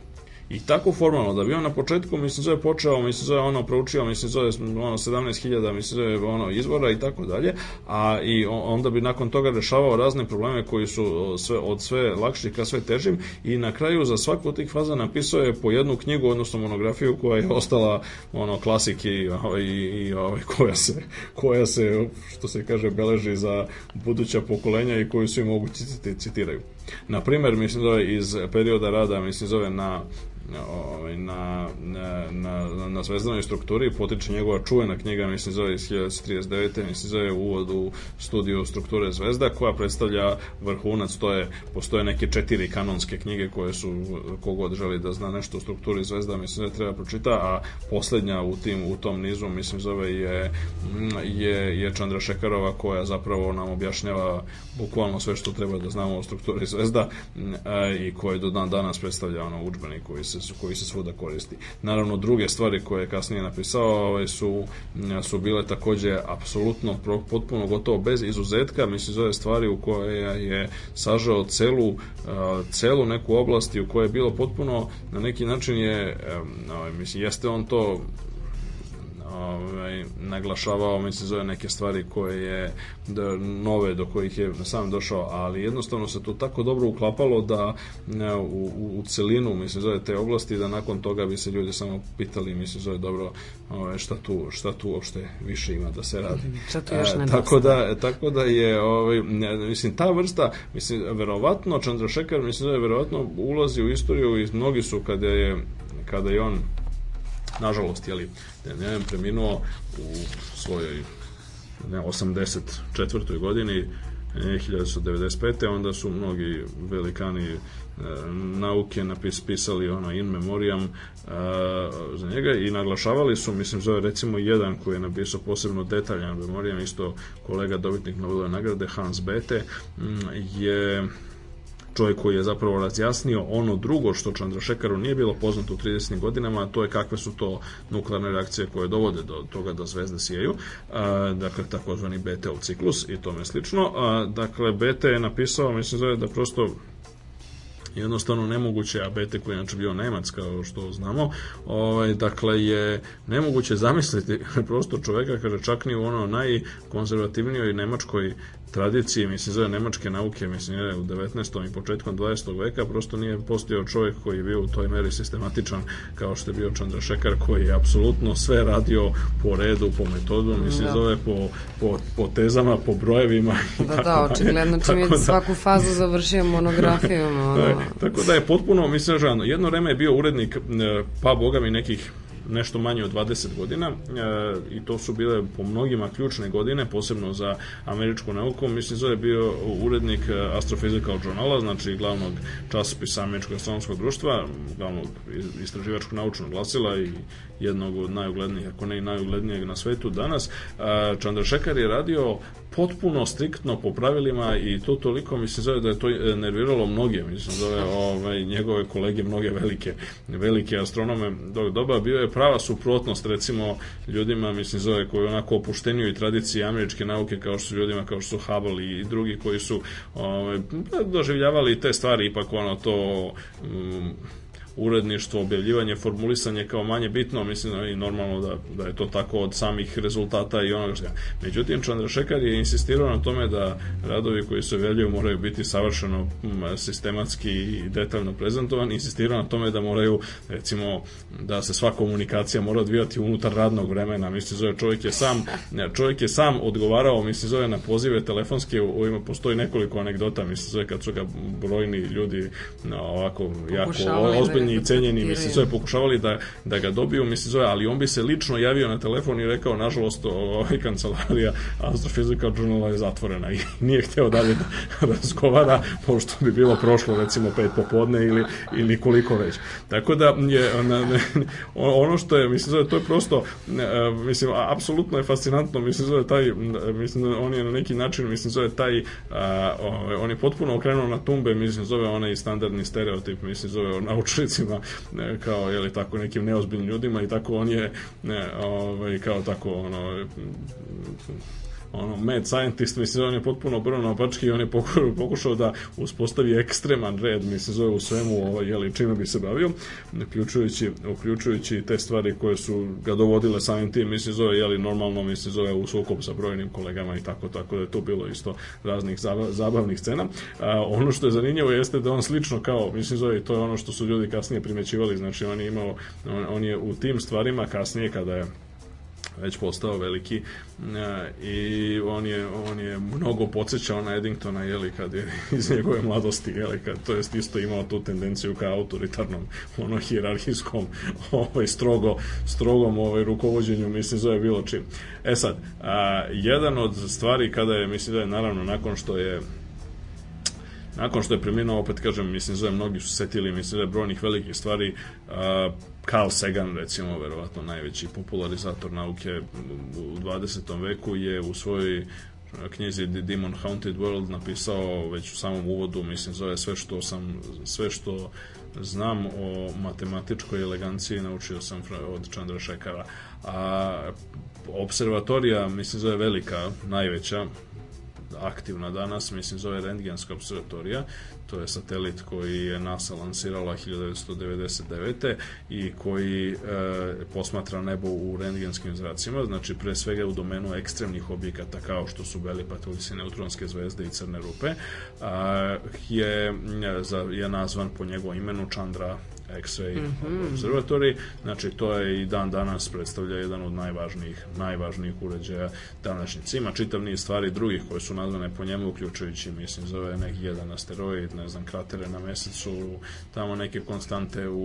i tako formalno da bi on na početku mislim zove počeo mislim zove ono proučio mislim zove ono 17.000 mislim zove ono izvora i tako dalje a i onda bi nakon toga rešavao razne probleme koji su sve od sve lakših ka sve težim i na kraju za svaku od tih faza napisao je po jednu knjigu odnosno monografiju koja je ostala ono klasik i, i, i ovaj, koja se koja se što se kaže beleži za buduća pokolenja i koju svi mogu citi- citiraju. Na primer, mislim je iz perioda rada, mislim zove na ovaj, na, na, na, na zvezdanoj strukturi potiče njegova čuvena knjiga, mislim zove iz 1939. mislim zove uvod u studiju strukture zvezda koja predstavlja vrhunac, to je, postoje neke četiri kanonske knjige koje su, kogod želi da zna nešto o strukturi zvezda, mislim da treba pročita, a poslednja u tim u tom nizu, mislim zove je je, je Chandrasekharova koja zapravo nam objašnjava bukvalno sve što treba da znamo o strukturi zvezda a, i koje do dan danas predstavlja ono udžbenik koji se, koji se svuda koristi. Naravno, druge stvari koje je kasnije napisao ovaj, su, m, su bile takođe apsolutno potpuno gotovo bez izuzetka, mislim zove stvari u koje je sažao celu, a, celu neku oblast i u kojoj je bilo potpuno na neki način je, ovaj, mislim, jeste on to ovaj, naglašavao, mislim, zove neke stvari koje je da, nove do kojih je sam došao, ali jednostavno se to tako dobro uklapalo da u, u, u celinu, mislim, zove te oblasti, da nakon toga bi se ljudi samo pitali, mislim, zove dobro, ovaj, šta tu, šta tu uopšte više ima da se radi. Šta tu još E, nedostaje? tako da, tako da je, ovaj, ne, mislim, ta vrsta, mislim, verovatno, Chandrasekhar, mislim da je verovatno ulazi u istoriju i mnogi su kada je, kada je on nažalost, jeli, da je preminuo u svojoj ne, 84. godini e, 1995. onda su mnogi velikani e, nauke napis, pisali ono in memoriam e, za njega i naglašavali su, mislim zove recimo jedan koji je napisao posebno detaljan memoriam, isto kolega dobitnik Nobelove nagrade Hans Bethe m, je čovjek koji je zapravo razjasnio ono drugo što Chandrasekharu nije bilo poznato u 30. godinama, to je kakve su to nuklearne reakcije koje dovode do toga da zvezde sijaju, a, dakle takozvani BTL ciklus i tome slično. A, dakle, BT je napisao, mislim da prosto jednostavno nemoguće, a Bete koji je inače bio Nemac, kao što znamo, ovaj, dakle je nemoguće zamisliti [laughs] prosto čoveka, kaže, čak ni u ono najkonzervativnijoj nemačkoj tradiciji, mislim, zove nemačke nauke, mislim, je u 19. i početkom 20. veka, prosto nije postojao čovjek koji je bio u toj meri sistematičan kao što je bio Chandrasekhar, koji je apsolutno sve radio po redu, po metodu, mislim, Da. zove po, po, po tezama, po brojevima. i Da, tako da, očigledno čim je da- svaku fazu završio monografijom. [laughs] Da, ono, tako da je potpuno, mislim, žano. Jedno vreme je bio urednik, e, pa boga mi nekih nešto manje od 20 godina e, i to su bile po mnogima ključne godine, posebno za američku nauku. Mislim, zove je bio urednik e, Astrophysical Journala, znači glavnog časopisa američkog astronomskog društva, glavnog is- istraživačkog naučnog glasila i jednog od najuglednijih, ako ne i najuglednijeg na svetu danas. E, Chandrasekhar je radio potpuno striktno po pravilima i to toliko mislim zove da je to e, nerviralo mnoge mislim zove ovaj njegove kolege mnoge velike velike astronome. Tog doba bio je prava suprotnost recimo ljudima mislim zove koji onako opušteniju i tradiciji američke nauke kao što su ljudima kao što su Hubble i drugi koji su ovaj doživljavali te stvari ipak ono to mm, uredništvo, objavljivanje, formulisanje kao manje bitno, mislim i normalno da, da je to tako od samih rezultata i onoga što je. Međutim, Chandrasekhar je insistirao na tome da radovi koji se objavljuju moraju biti savršeno sistematski i detaljno prezentovani, insistirao na tome da moraju, recimo, da se sva komunikacija mora odvijati unutar radnog vremena, mislim, zove čovjek je sam, čovjek je sam odgovarao, mislim, zove na pozive telefonske, u ima postoji nekoliko anegdota, mislim, zove kad su ga brojni ljudi no, ovako jako i cenjeni, mislim, zove pokušavali da, da ga dobiju, mislim, zove, ali on bi se lično javio na telefon i rekao, nažalost, ovaj kancelarija Astrophysical Journal je zatvorena i [laughs] nije hteo dalje da razgovara, pošto bi bilo prošlo, recimo, pet popodne ili, ili koliko već. Tako da je ona, ne, ono što je, mislim, zove, to je prosto, e, mislim, apsolutno je fascinantno, mislim, zove, taj, mislim, on je na neki način, mislim, zove, taj, a, ovaj, on je potpuno okrenuo na tumbe, mislim, zove onaj standardni stereotip, mislim, zove o naučnicima, ne, kao, je li tako, nekim neozbiljnim ljudima i tako on je, ne, ovaj, kao tako, ono, ono mad scientist, mislim, on je potpuno obrnuo naopačke i on je poku- pokušao da uspostavi ekstreman red, mislim, zove u svemu, ovaj, jeli, čime bi se bavio, uključujući, uključujući te stvari koje su ga dovodile samim tim, mislim, zove, jeli, normalno, mislim, zove u sukob sa brojnim kolegama i tako, tako da je tu bilo isto raznih zaba- zabavnih scena. A, ono što je zanimljivo jeste da on slično kao, mislim, zove, to je ono što su ljudi kasnije primećivali, znači on je imao, on, on je u tim stvarima kasnije kada je već postao veliki e, i on je, on je mnogo podsjećao na Eddingtona jeli, kad je [laughs] iz njegove mladosti jeli, kad, to jest isto imao tu tendenciju ka autoritarnom ono hijerarhijskom [laughs] ovaj, strogo, strogom ovaj, rukovođenju mislim zove bilo čim. E sad, a, jedan od stvari kada je mislim da je naravno nakon što je nakon što je preminuo, opet kažem, mislim, zove, mnogi su setili, mislim, da je brojnih velikih stvari, uh, Carl Sagan, recimo, verovatno najveći popularizator nauke u 20. veku, je u svojoj knjizi The Demon Haunted World napisao već u samom uvodu, mislim, zove sve što sam, sve što znam o matematičkoj eleganciji naučio sam od Chandrasekhara. A observatorija, mislim, zove velika, najveća, aktivna danas, mislim zove Rentgenska observatorija, to je satelit koji je NASA lansirala 1999. i koji e, posmatra nebo u rentgenskim zracima, znači pre svega u domenu ekstremnih objekata kao što su beli patuljci, neutronske zvezde i crne rupe, a, je, za, je nazvan po njegovom imenu Chandra X-ray mm -hmm. observatory, znači to je i dan danas predstavlja jedan od najvažnijih najvažnijih uređaja današnjice. Ima čitav niz stvari drugih koje su nazvane po njemu, uključujući, mislim, zove neki jedan asteroid, ne znam, kratere na mesecu, tamo neke konstante u,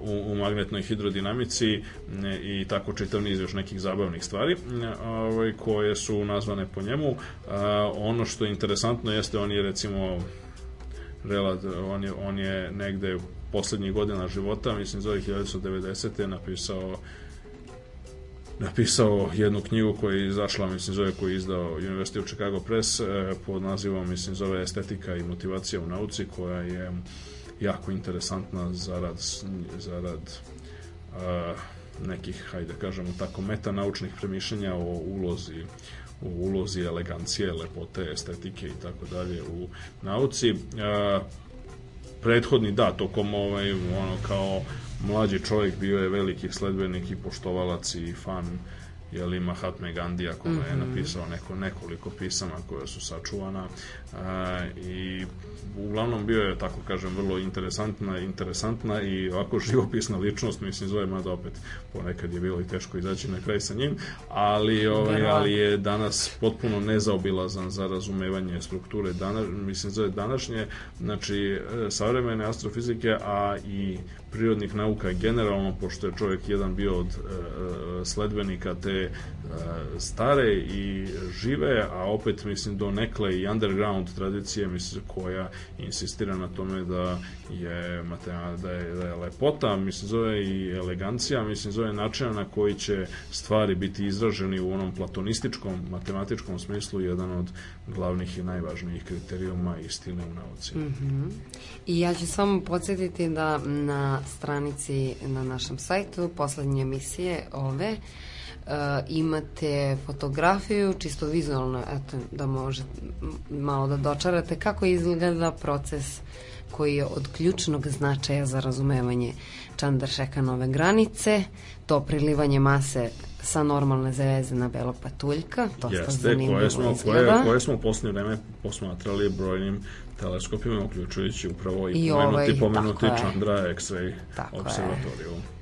u, u magnetnoj hidrodinamici i tako čitav niz još nekih zabavnih stvari ovaj, koje su nazvane po njemu. Ono što je interesantno jeste, on je recimo on je, on je negde poslednjih godina života, mislim zove 1990. je napisao napisao jednu knjigu koja je izašla, mislim, zove koju je izdao University of Chicago Press e, pod nazivom, mislim, zove Estetika i motivacija u nauci, koja je jako interesantna za rad, za rad a, nekih, hajde kažemo tako, metanaučnih premišljenja o ulozi u ulozi elegancije, lepote, estetike i tako dalje u nauci. A, prethodni da, tokom ovaj, ono kao mlađi čovjek bio je veliki sledbenik i poštovalac i fan jeli Mahatme Gandija kome mm -hmm. je mhm. napisao neko, nekoliko pisama koja su sačuvana i uglavnom bio je tako kažem vrlo interesantna interesantna i ovako živopisna ličnost mislim zove mada opet ponekad je bilo i teško izaći na kraj sa njim ali, ovaj, ali je danas potpuno nezaobilazan za razumevanje strukture danas, mislim zove današnje znači e, savremene astrofizike a i prirodnih nauka generalno, pošto je čovjek jedan bio od e, e, sledbenika te e, stare i žive, a opet mislim do nekle i underground tradicije mislim koja insistira na tome da je da je, da je lepota, mislim zove i elegancija, mislim zove načina na koji će stvari biti izraženi u onom platonističkom matematičkom smislu jedan od glavnih i najvažnijih kriterijuma istine u nauci. Mm -hmm. I ja ću samo podsjetiti da na stranici na našem sajtu poslednje emisije ove imate fotografiju čisto vizualno eto da možete malo da dočarate kako izgleda proces koji je od ključnog značaja za razumevanje Čandaršekanove granice, to prilivanje mase sa normalne zvezde na belog patuljka, to Jeste, zanimljivo koje smo, izgleda. Koje, koje smo u posljednje vreme posmatrali brojnim teleskopima, uključujući upravo i, I pomenuti, ovaj, pomenuti Chandra X-ray observatoriju. Je.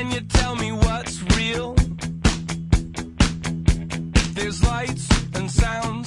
Can you tell me what's real? There's lights and sound.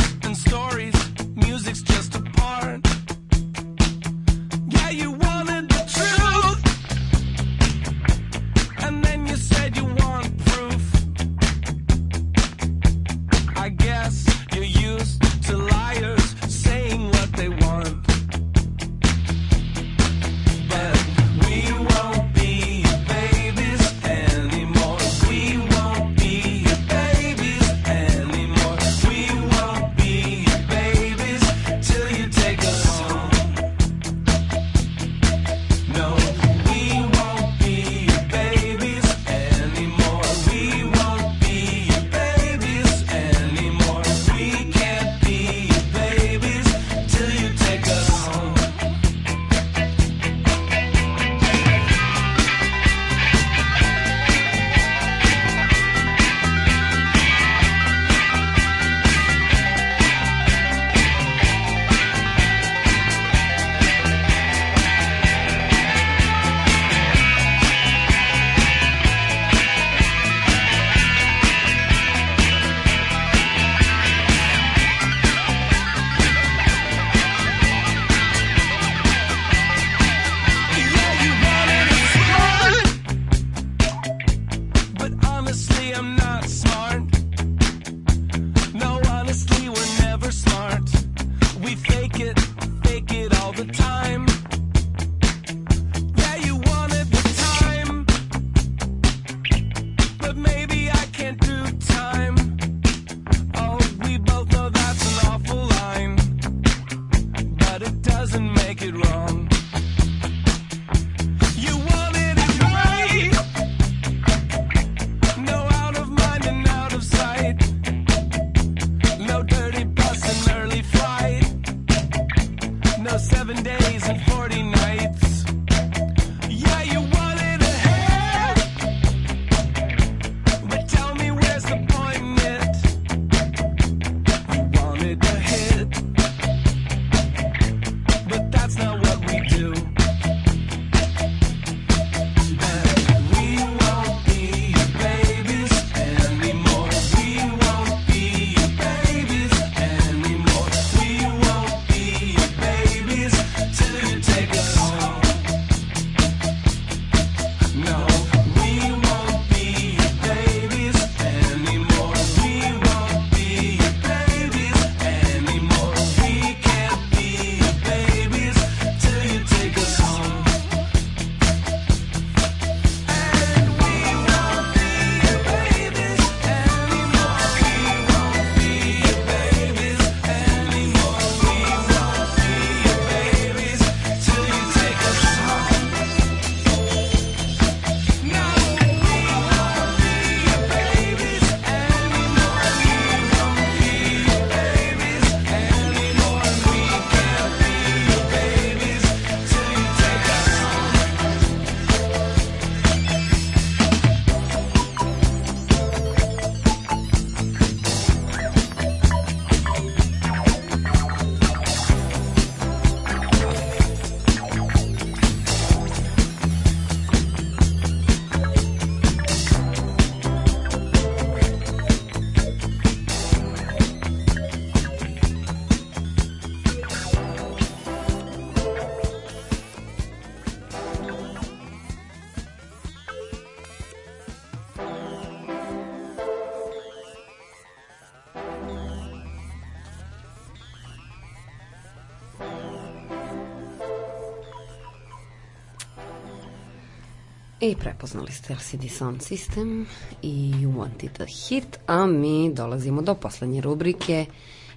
Prepoznali ste LCD Sound System i You Want It a Hit, a mi dolazimo do poslednje rubrike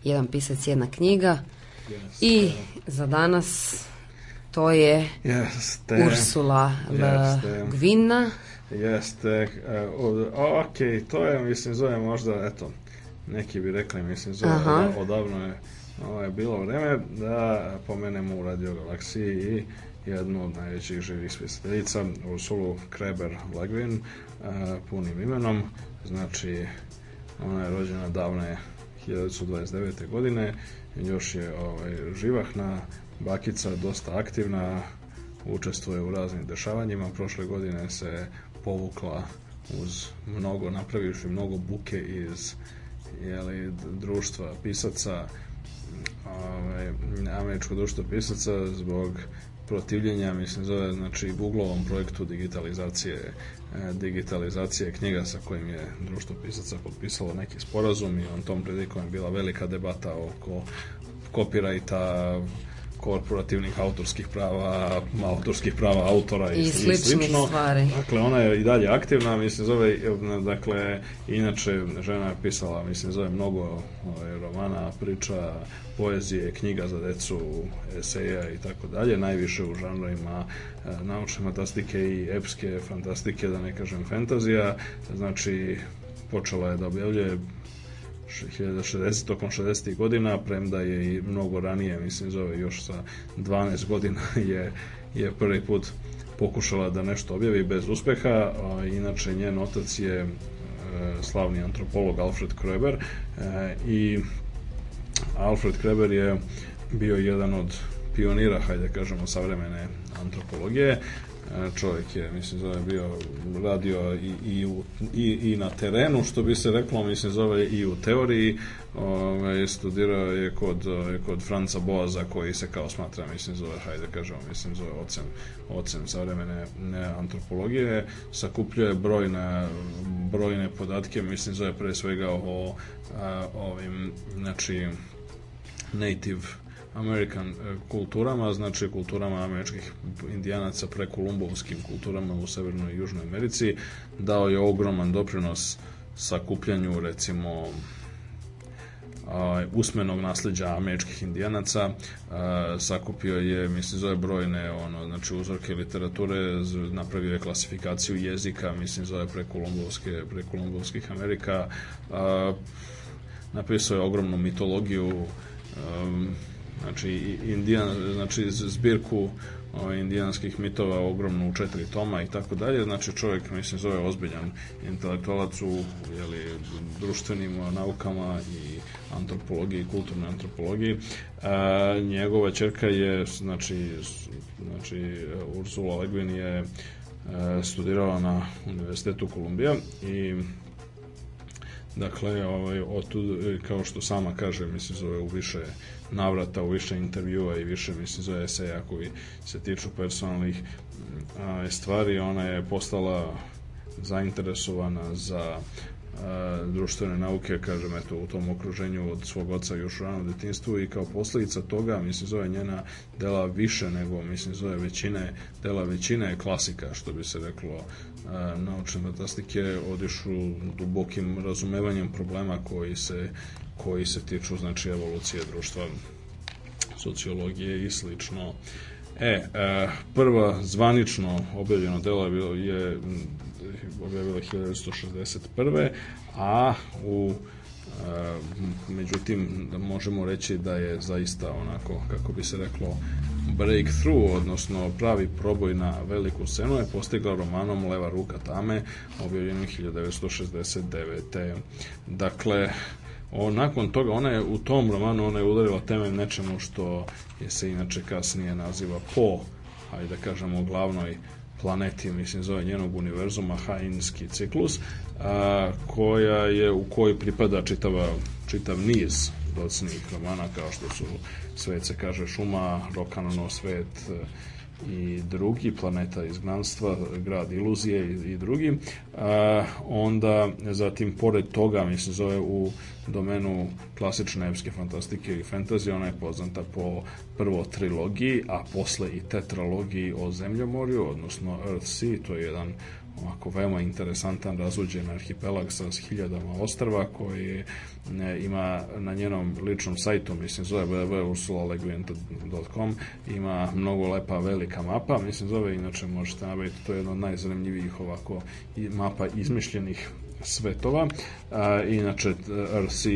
Jedan pisac, jedna knjiga i za danas to je Jeste. Ursula L. Jeste. Gvina. Jeste. Uh, ok, to je, mislim, zove možda, eto, neki bi rekli, mislim, zove Aha. oda- odavno je ovo je bilo vreme da pomenemo u Radio Galaksiji i jednu od najvećih živih spisateljica, Ursulu Kreber Legvin, uh, punim imenom. Znači, ona je rođena davne 1929. godine, još je ovaj, živahna, bakica dosta aktivna, učestvuje u raznim dešavanjima. Prošle godine se povukla uz mnogo, napravivši mnogo buke iz jeli, društva pisaca, ovaj, američko društvo pisaca zbog protivljenja, mislim, zove, znači, Googleovom projektu digitalizacije e, digitalizacije knjiga sa kojim je društvo pisaca potpisalo neki sporazum i on tom prilikom je bila velika debata oko kopirajta, korporativnih autorskih prava, autorskih prava autora i, I slično. stvari. Dakle, ona je i dalje aktivna, mislim, zove, dakle, inače, žena je pisala, mislim, zove mnogo ovaj, romana, priča, poezije, knjiga za decu, eseja i tako dalje, najviše u žanrovima e, naučne fantastike i epske fantastike, da ne kažem fantazija, znači, počela je da objavljuje 1060, tokom 60. godina, premda je i mnogo ranije, mislim, zove još sa 12 godina [laughs] je, je prvi put pokušala da nešto objavi bez uspeha, inače njen otac je e, slavni antropolog Alfred Kreber e, i Alfred Kreber je bio jedan od pionira, hajde da kažemo, savremene antropologije. E, Čovjek je, mislim, zove, bio, radio i, i, u, i, i na terenu, što bi se reklo, mislim, zove i u teoriji. Ove, studirao je kod, kod Franca Boaza, koji se kao smatra, mislim, zove, hajde kažemo, mislim, zove ocem, ocem savremene ne, antropologije. Sakupljuje brojne, brojne podatke, mislim, zove pre svega o a, ovim, znači, native American e, kulturama, znači kulturama američkih indijanaca pre kolumbovskim kulturama u Severnoj i Južnoj Americi, dao je ogroman doprinos sakupljanju recimo usmenog nasleđa američkih indijanaca. A, sakupio je mislim zove brojne ono znači uzorke literature napravio je klasifikaciju jezika mislim zove pre kolumbovske pre kolumbovskih Amerika. A, napisao je ogromnu mitologiju um, znači indijan, znači zbirku ovaj, indijanskih mitova ogromnu u četiri toma i tako dalje, znači čovjek mislim zove ozbiljan intelektualac u jeli, društvenim naukama i antropologiji, kulturnoj antropologiji. A, njegova čerka je znači, znači Ursula Legvin je e, studirala na Univerzitetu Kolumbija i Dakle, ovaj, otud, e, kao što sama kaže, mislim, zove u više navrata, u više intervjua i više, mislim, zove eseja koji se tiču personalnih a, stvari, ona je postala zainteresovana za društvene nauke, kažem, eto, u tom okruženju od svog oca još u ranom detinstvu i kao posledica toga, mislim, zove njena dela više nego, mislim, zove većine, dela većine klasika, što bi se reklo, naučne fantastike odišu dubokim razumevanjem problema koji se, koji se tiču, znači, evolucije društva, sociologije i slično. E, prva zvanično objavljeno delo je, je objavila 1961. a u e, međutim da možemo reći da je zaista onako kako bi se reklo breakthrough, odnosno pravi proboj na veliku scenu je postigla romanom Leva ruka tame objavljenom 1969. Dakle, O, nakon toga, ona je u tom romanu ona je udarila temelj nečemu što je se inače kasnije naziva po, hajde da kažemo, glavnoj planeti, mislim, zove njenog univerzuma, Hainski ciklus, a, koja je, u kojoj pripada čitava, čitav niz docnih romana, kao što su Svet se kaže šuma, Rokanano svet, i drugi, Planeta izgnanstva, Grad iluzije i, i drugi. A, onda, zatim, pored toga, mislim, zove u domenu klasične epske fantastike i fantazije, ona je poznata po prvo trilogiji, a posle i tetralogiji o zemljomorju, odnosno Earthsea, to je jedan ovako veoma interesantan razuđen arhipelag sa hiljadama ostrava koji ne, ima na njenom ličnom sajtu, mislim zove www.ursulaleguin.com ima mnogo lepa velika mapa, mislim zove inače možete nabaviti, to je jedna od najzanimljivijih ovako mapa izmišljenih svetova. A, inače, RC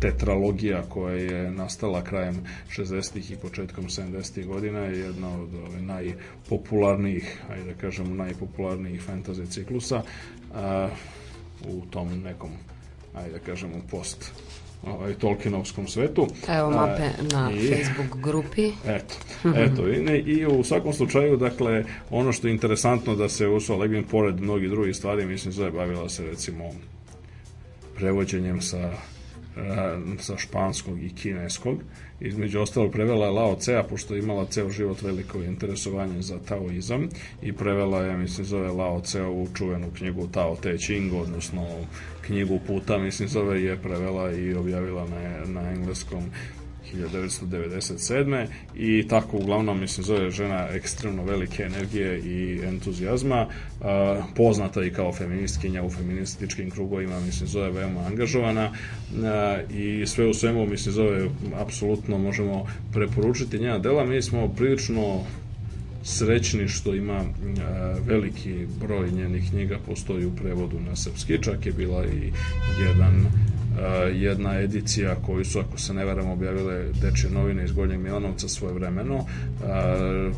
tetralogija koja je nastala krajem 60. i početkom 70. godina je jedna od ove najpopularnijih, ajde da kažemo, najpopularnijih fantasy ciklusa a, u tom nekom, ajde da kažemo, post ovaj, Tolkienovskom svetu. Evo mape na i- Facebook grupi. Eto, eto i, ne, i u svakom slučaju, dakle, ono što je interesantno da se Ursula Le Guin, pored mnogih drugih stvari, mislim, zove bavila se recimo prevođenjem sa a, sa španskog i kineskog. Između ostalog prevela Lao Cea, pošto je imala ceo život veliko interesovanje za taoizam i prevela je, mislim, zove Lao Cea u čuvenu knjigu Tao Te Ching, odnosno knjigu puta, mislim, zove je prevela i objavila na, na engleskom 1997. i tako uglavnom mislim zove žena ekstremno velike energije i entuzijazma poznata i kao feministkinja u feminističkim krugovima mislim zove veoma angažovana i sve u svemu mislim zove apsolutno možemo preporučiti njena dela mi smo prilično srećni što ima e, veliki broj njenih knjiga postoji u prevodu na srpski, čak je bila i jedan jedna edicija koju su, ako se ne varam, objavile Dečje novine iz Gornjeg Milanovca svoje vremeno,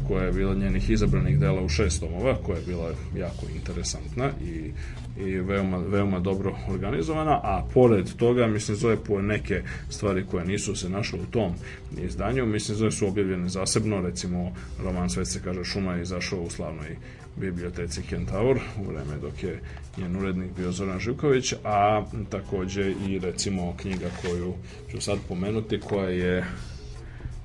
koja je bila njenih izabranih dela u šest tomova, koja je bila jako interesantna i i veoma, veoma dobro organizovana, a pored toga, mislim, zove po neke stvari koje nisu se našle u tom izdanju, mislim, zove su objavljene zasebno, recimo, roman Svet se kaže šuma je izašao u slavnoj biblioteci Kentaur, u vreme dok je njen urednik bio Zoran Živković, a takođe i recimo knjiga koju ću sad pomenuti, koja je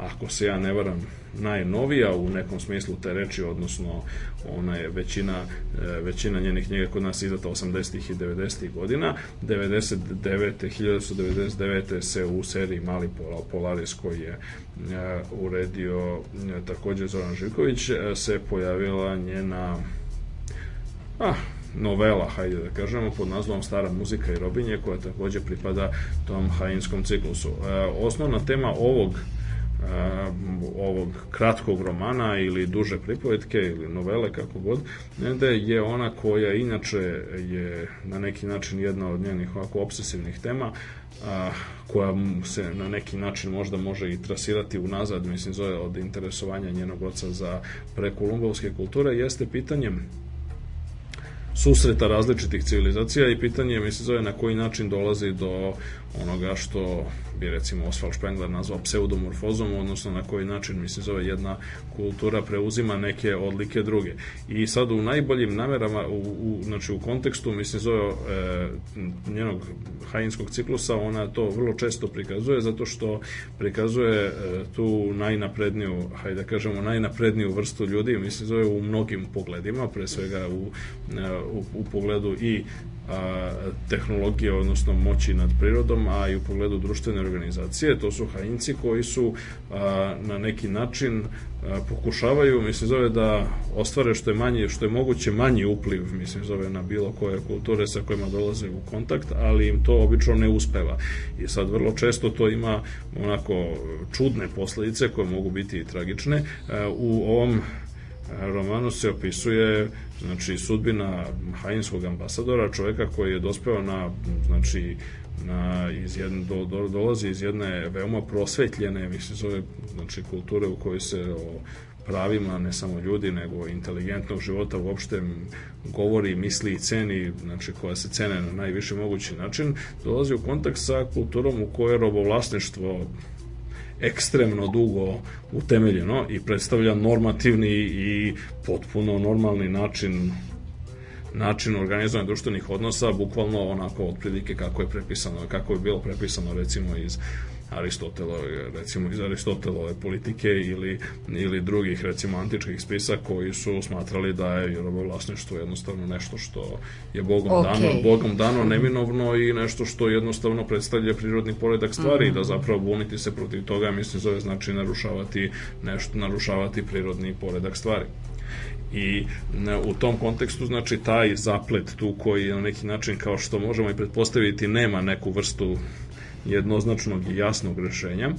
ako se ja ne varam, najnovija u nekom smislu te reči, odnosno ona je većina, e, većina njenih knjiga kod nas izdata 80. i 90. godina. 99. 1999. se u seriji Mali Pola- Polaris koji je e, uredio e, takođe Zoran Živković se pojavila njena ah, novela, hajde da kažemo, pod nazvom Stara muzika i robinje, koja takođe pripada tom hajinskom ciklusu. Osnovna tema ovog ovog kratkog romana ili duže pripovetke ili novele, kako god, negde je ona koja inače je na neki način jedna od njenih ovako obsesivnih tema, a, koja se na neki način možda može i trasirati unazad, mislim, zove od interesovanja njenog oca za prekolumbovske kulture, jeste pitanje susreta različitih civilizacija i pitanje je, mislim, zove na koji način dolazi do onoga što bi recimo Oswald Spengler nazvao pseudomorfozom, odnosno na koji način, mislim, zove jedna kultura preuzima neke odlike druge. I sad u najboljim namerama, u, u, znači u kontekstu, mislim, zove e, njenog hajinskog ciklusa, ona to vrlo često prikazuje, zato što prikazuje e, tu najnapredniju, hajde da kažemo, najnapredniju vrstu ljudi, mislim, zove u mnogim pogledima, pre svega u, e, u, u pogledu i a, tehnologije, odnosno moći nad prirodom, a i u pogledu društvene organizacije. To su hajinci koji su a, na neki način a, pokušavaju, mislim, zove da ostvare što je manje, što je moguće manji upliv, mislim, zove na bilo koje kulture sa kojima dolaze u kontakt, ali im to obično ne uspeva. I sad vrlo često to ima onako čudne posledice koje mogu biti i tragične. A, u ovom romanu se opisuje znači sudbina hajinskog ambasadora, čoveka koji je dospeo na znači na iz jedne, do, do, dolazi iz jedne veoma prosvetljene, mislim zove, znači kulture u kojoj se o pravima ne samo ljudi, nego inteligentnog života uopšte govori, misli i ceni, znači koja se cene na najviše mogući način, dolazi u kontakt sa kulturom u kojoj robovlasništvo ekstremno dugo utemeljeno i predstavlja normativni i potpuno normalni način način organizovanja društvenih odnosa, bukvalno onako otprilike kako je prepisano, kako je bilo prepisano recimo iz Aristotelove, recimo iz Aristotelove politike ili, ili drugih recimo antičkih spisa koji su smatrali da je robovlasništvo jednostavno nešto što je Bogom Ok. dano, Bogom dano neminovno i nešto što jednostavno predstavlja prirodni poredak stvari i da zapravo buniti se protiv toga mislim zove znači narušavati nešto, narušavati prirodni poredak stvari. I ne, u tom kontekstu, znači, taj zaplet tu koji na neki način, kao što možemo i pretpostaviti, nema neku vrstu jednoznačnog i jasnog rešenja,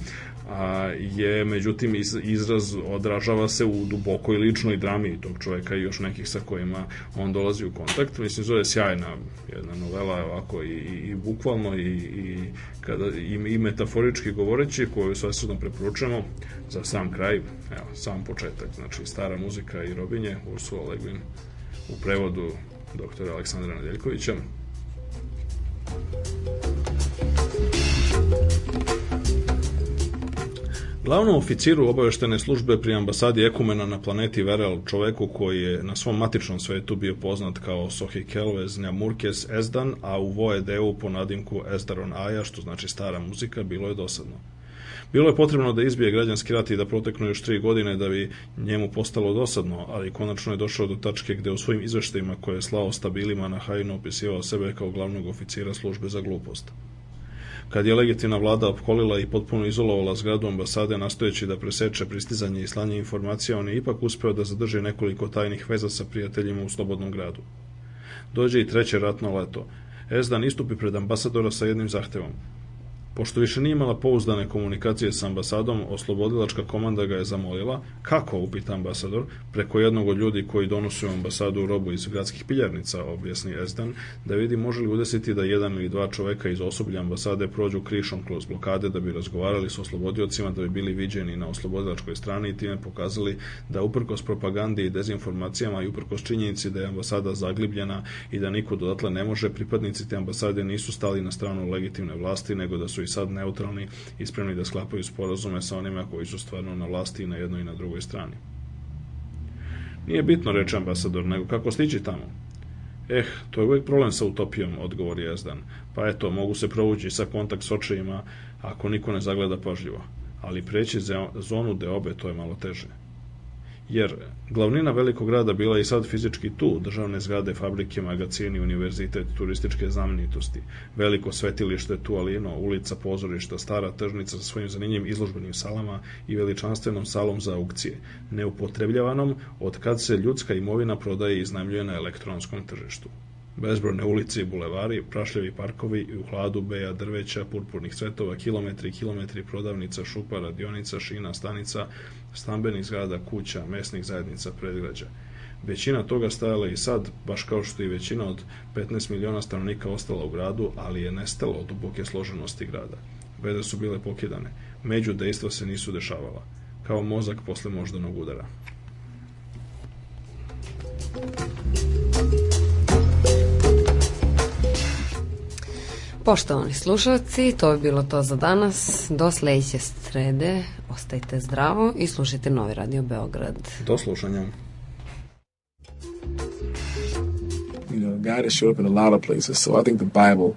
a, je međutim iz, izraz odražava se u dubokoj ličnoj drami tog čoveka i još nekih sa kojima on dolazi u kontakt. Mislim, zove sjajna jedna novela ovako i, i, i bukvalno i, i, kada, i, i metaforički govoreći koju svesredno preporučujemo za sam kraj, evo, sam početak, znači stara muzika i robinje, Ursula Legvin u prevodu doktora Aleksandra Nedeljkovića. Glavnom oficiru obaveštene službe pri ambasadi Ekumena na planeti Verel, čoveku koji je na svom matičnom svetu bio poznat kao Sohikelvez Njamurkes Ezdan, a u Voedeu po nadimku Ezdaron Aja, što znači stara muzika, bilo je dosadno. Bilo je potrebno da izbije građanski rat i da proteknu još tri godine da bi njemu postalo dosadno, ali konačno je došao do tačke gde u svojim izveštajima koje je slao stabilima na Hajnu opisivao sebe kao glavnog oficira službe za glupost. Kad je legitimna vlada opkolila i potpuno izolovala zgradu ambasade nastojeći da preseče pristizanje i slanje informacija, on je ipak uspeo da zadrži nekoliko tajnih veza sa prijateljima u slobodnom gradu. Dođe i treće ratno leto. Ezdan istupi pred ambasadora sa jednim zahtevom. Pošto više nije imala pouzdane komunikacije sa ambasadom, oslobodilačka komanda ga je zamolila, kako, upita ambasador, preko jednog od ljudi koji donose u ambasadu robu iz gradskih piljarnica, objasni Ezdan, da vidi može li udesiti da jedan ili dva čoveka iz osoblja ambasade prođu krišom kroz blokade da bi razgovarali s oslobodiocima, da bi bili viđeni na oslobodilačkoj strani i time pokazali da uprkos propagandi i dezinformacijama i uprkos činjenici da je ambasada zaglibljena i da niko dodatle ne može, pripadnici te ambasade nisu stali na stranu legitimne vlasti, nego da su i sad neutralni i spremni da sklapaju sporazume sa onima koji su stvarno na vlasti i na jednoj i na drugoj strani. Nije bitno, reče ambasador, nego kako stići tamo. Eh, to je uvijek problem sa utopijom, odgovori Jezdan. Pa eto, mogu se provući sa kontakt s očevima ako niko ne zagleda pažljivo. Ali preći zonu deobe, to je malo teže. Jer glavnina velikog grada bila i sad fizički tu, državne zgrade, fabrike, magacini, univerzitet, turističke znamenitosti, veliko svetilište Tualino, ulica pozorišta, stara tržnica sa svojim zanimljivim izložbenim salama i veličanstvenom salom za aukcije, neupotrebljavanom od kad se ljudska imovina prodaje i iznajmljuje na elektronskom tržištu. Bezbrojne ulice i bulevari, prašljavi parkovi i u hladu beja drveća, purpurnih cvetova, kilometri i kilometri prodavnica, šupa, radionica, šina, stanica, stambenih zgrada, kuća, mesnih zajednica, predgrađa. Većina toga stajala i sad, baš kao što i većina od 15 miliona stanovnika ostala u gradu, ali je nestalo od duboke složenosti grada. Vede su bile pokidane. Među dejstva se nisu dešavala. Kao mozak posle moždanog udara. Poštovani slušalci, to je bilo to za danas. Do sledeće srede. Ostajte zdravo i slušajte Novi Radio Beograd. Do slušanja. You know, God has showed up in a lot of places. So I think the Bible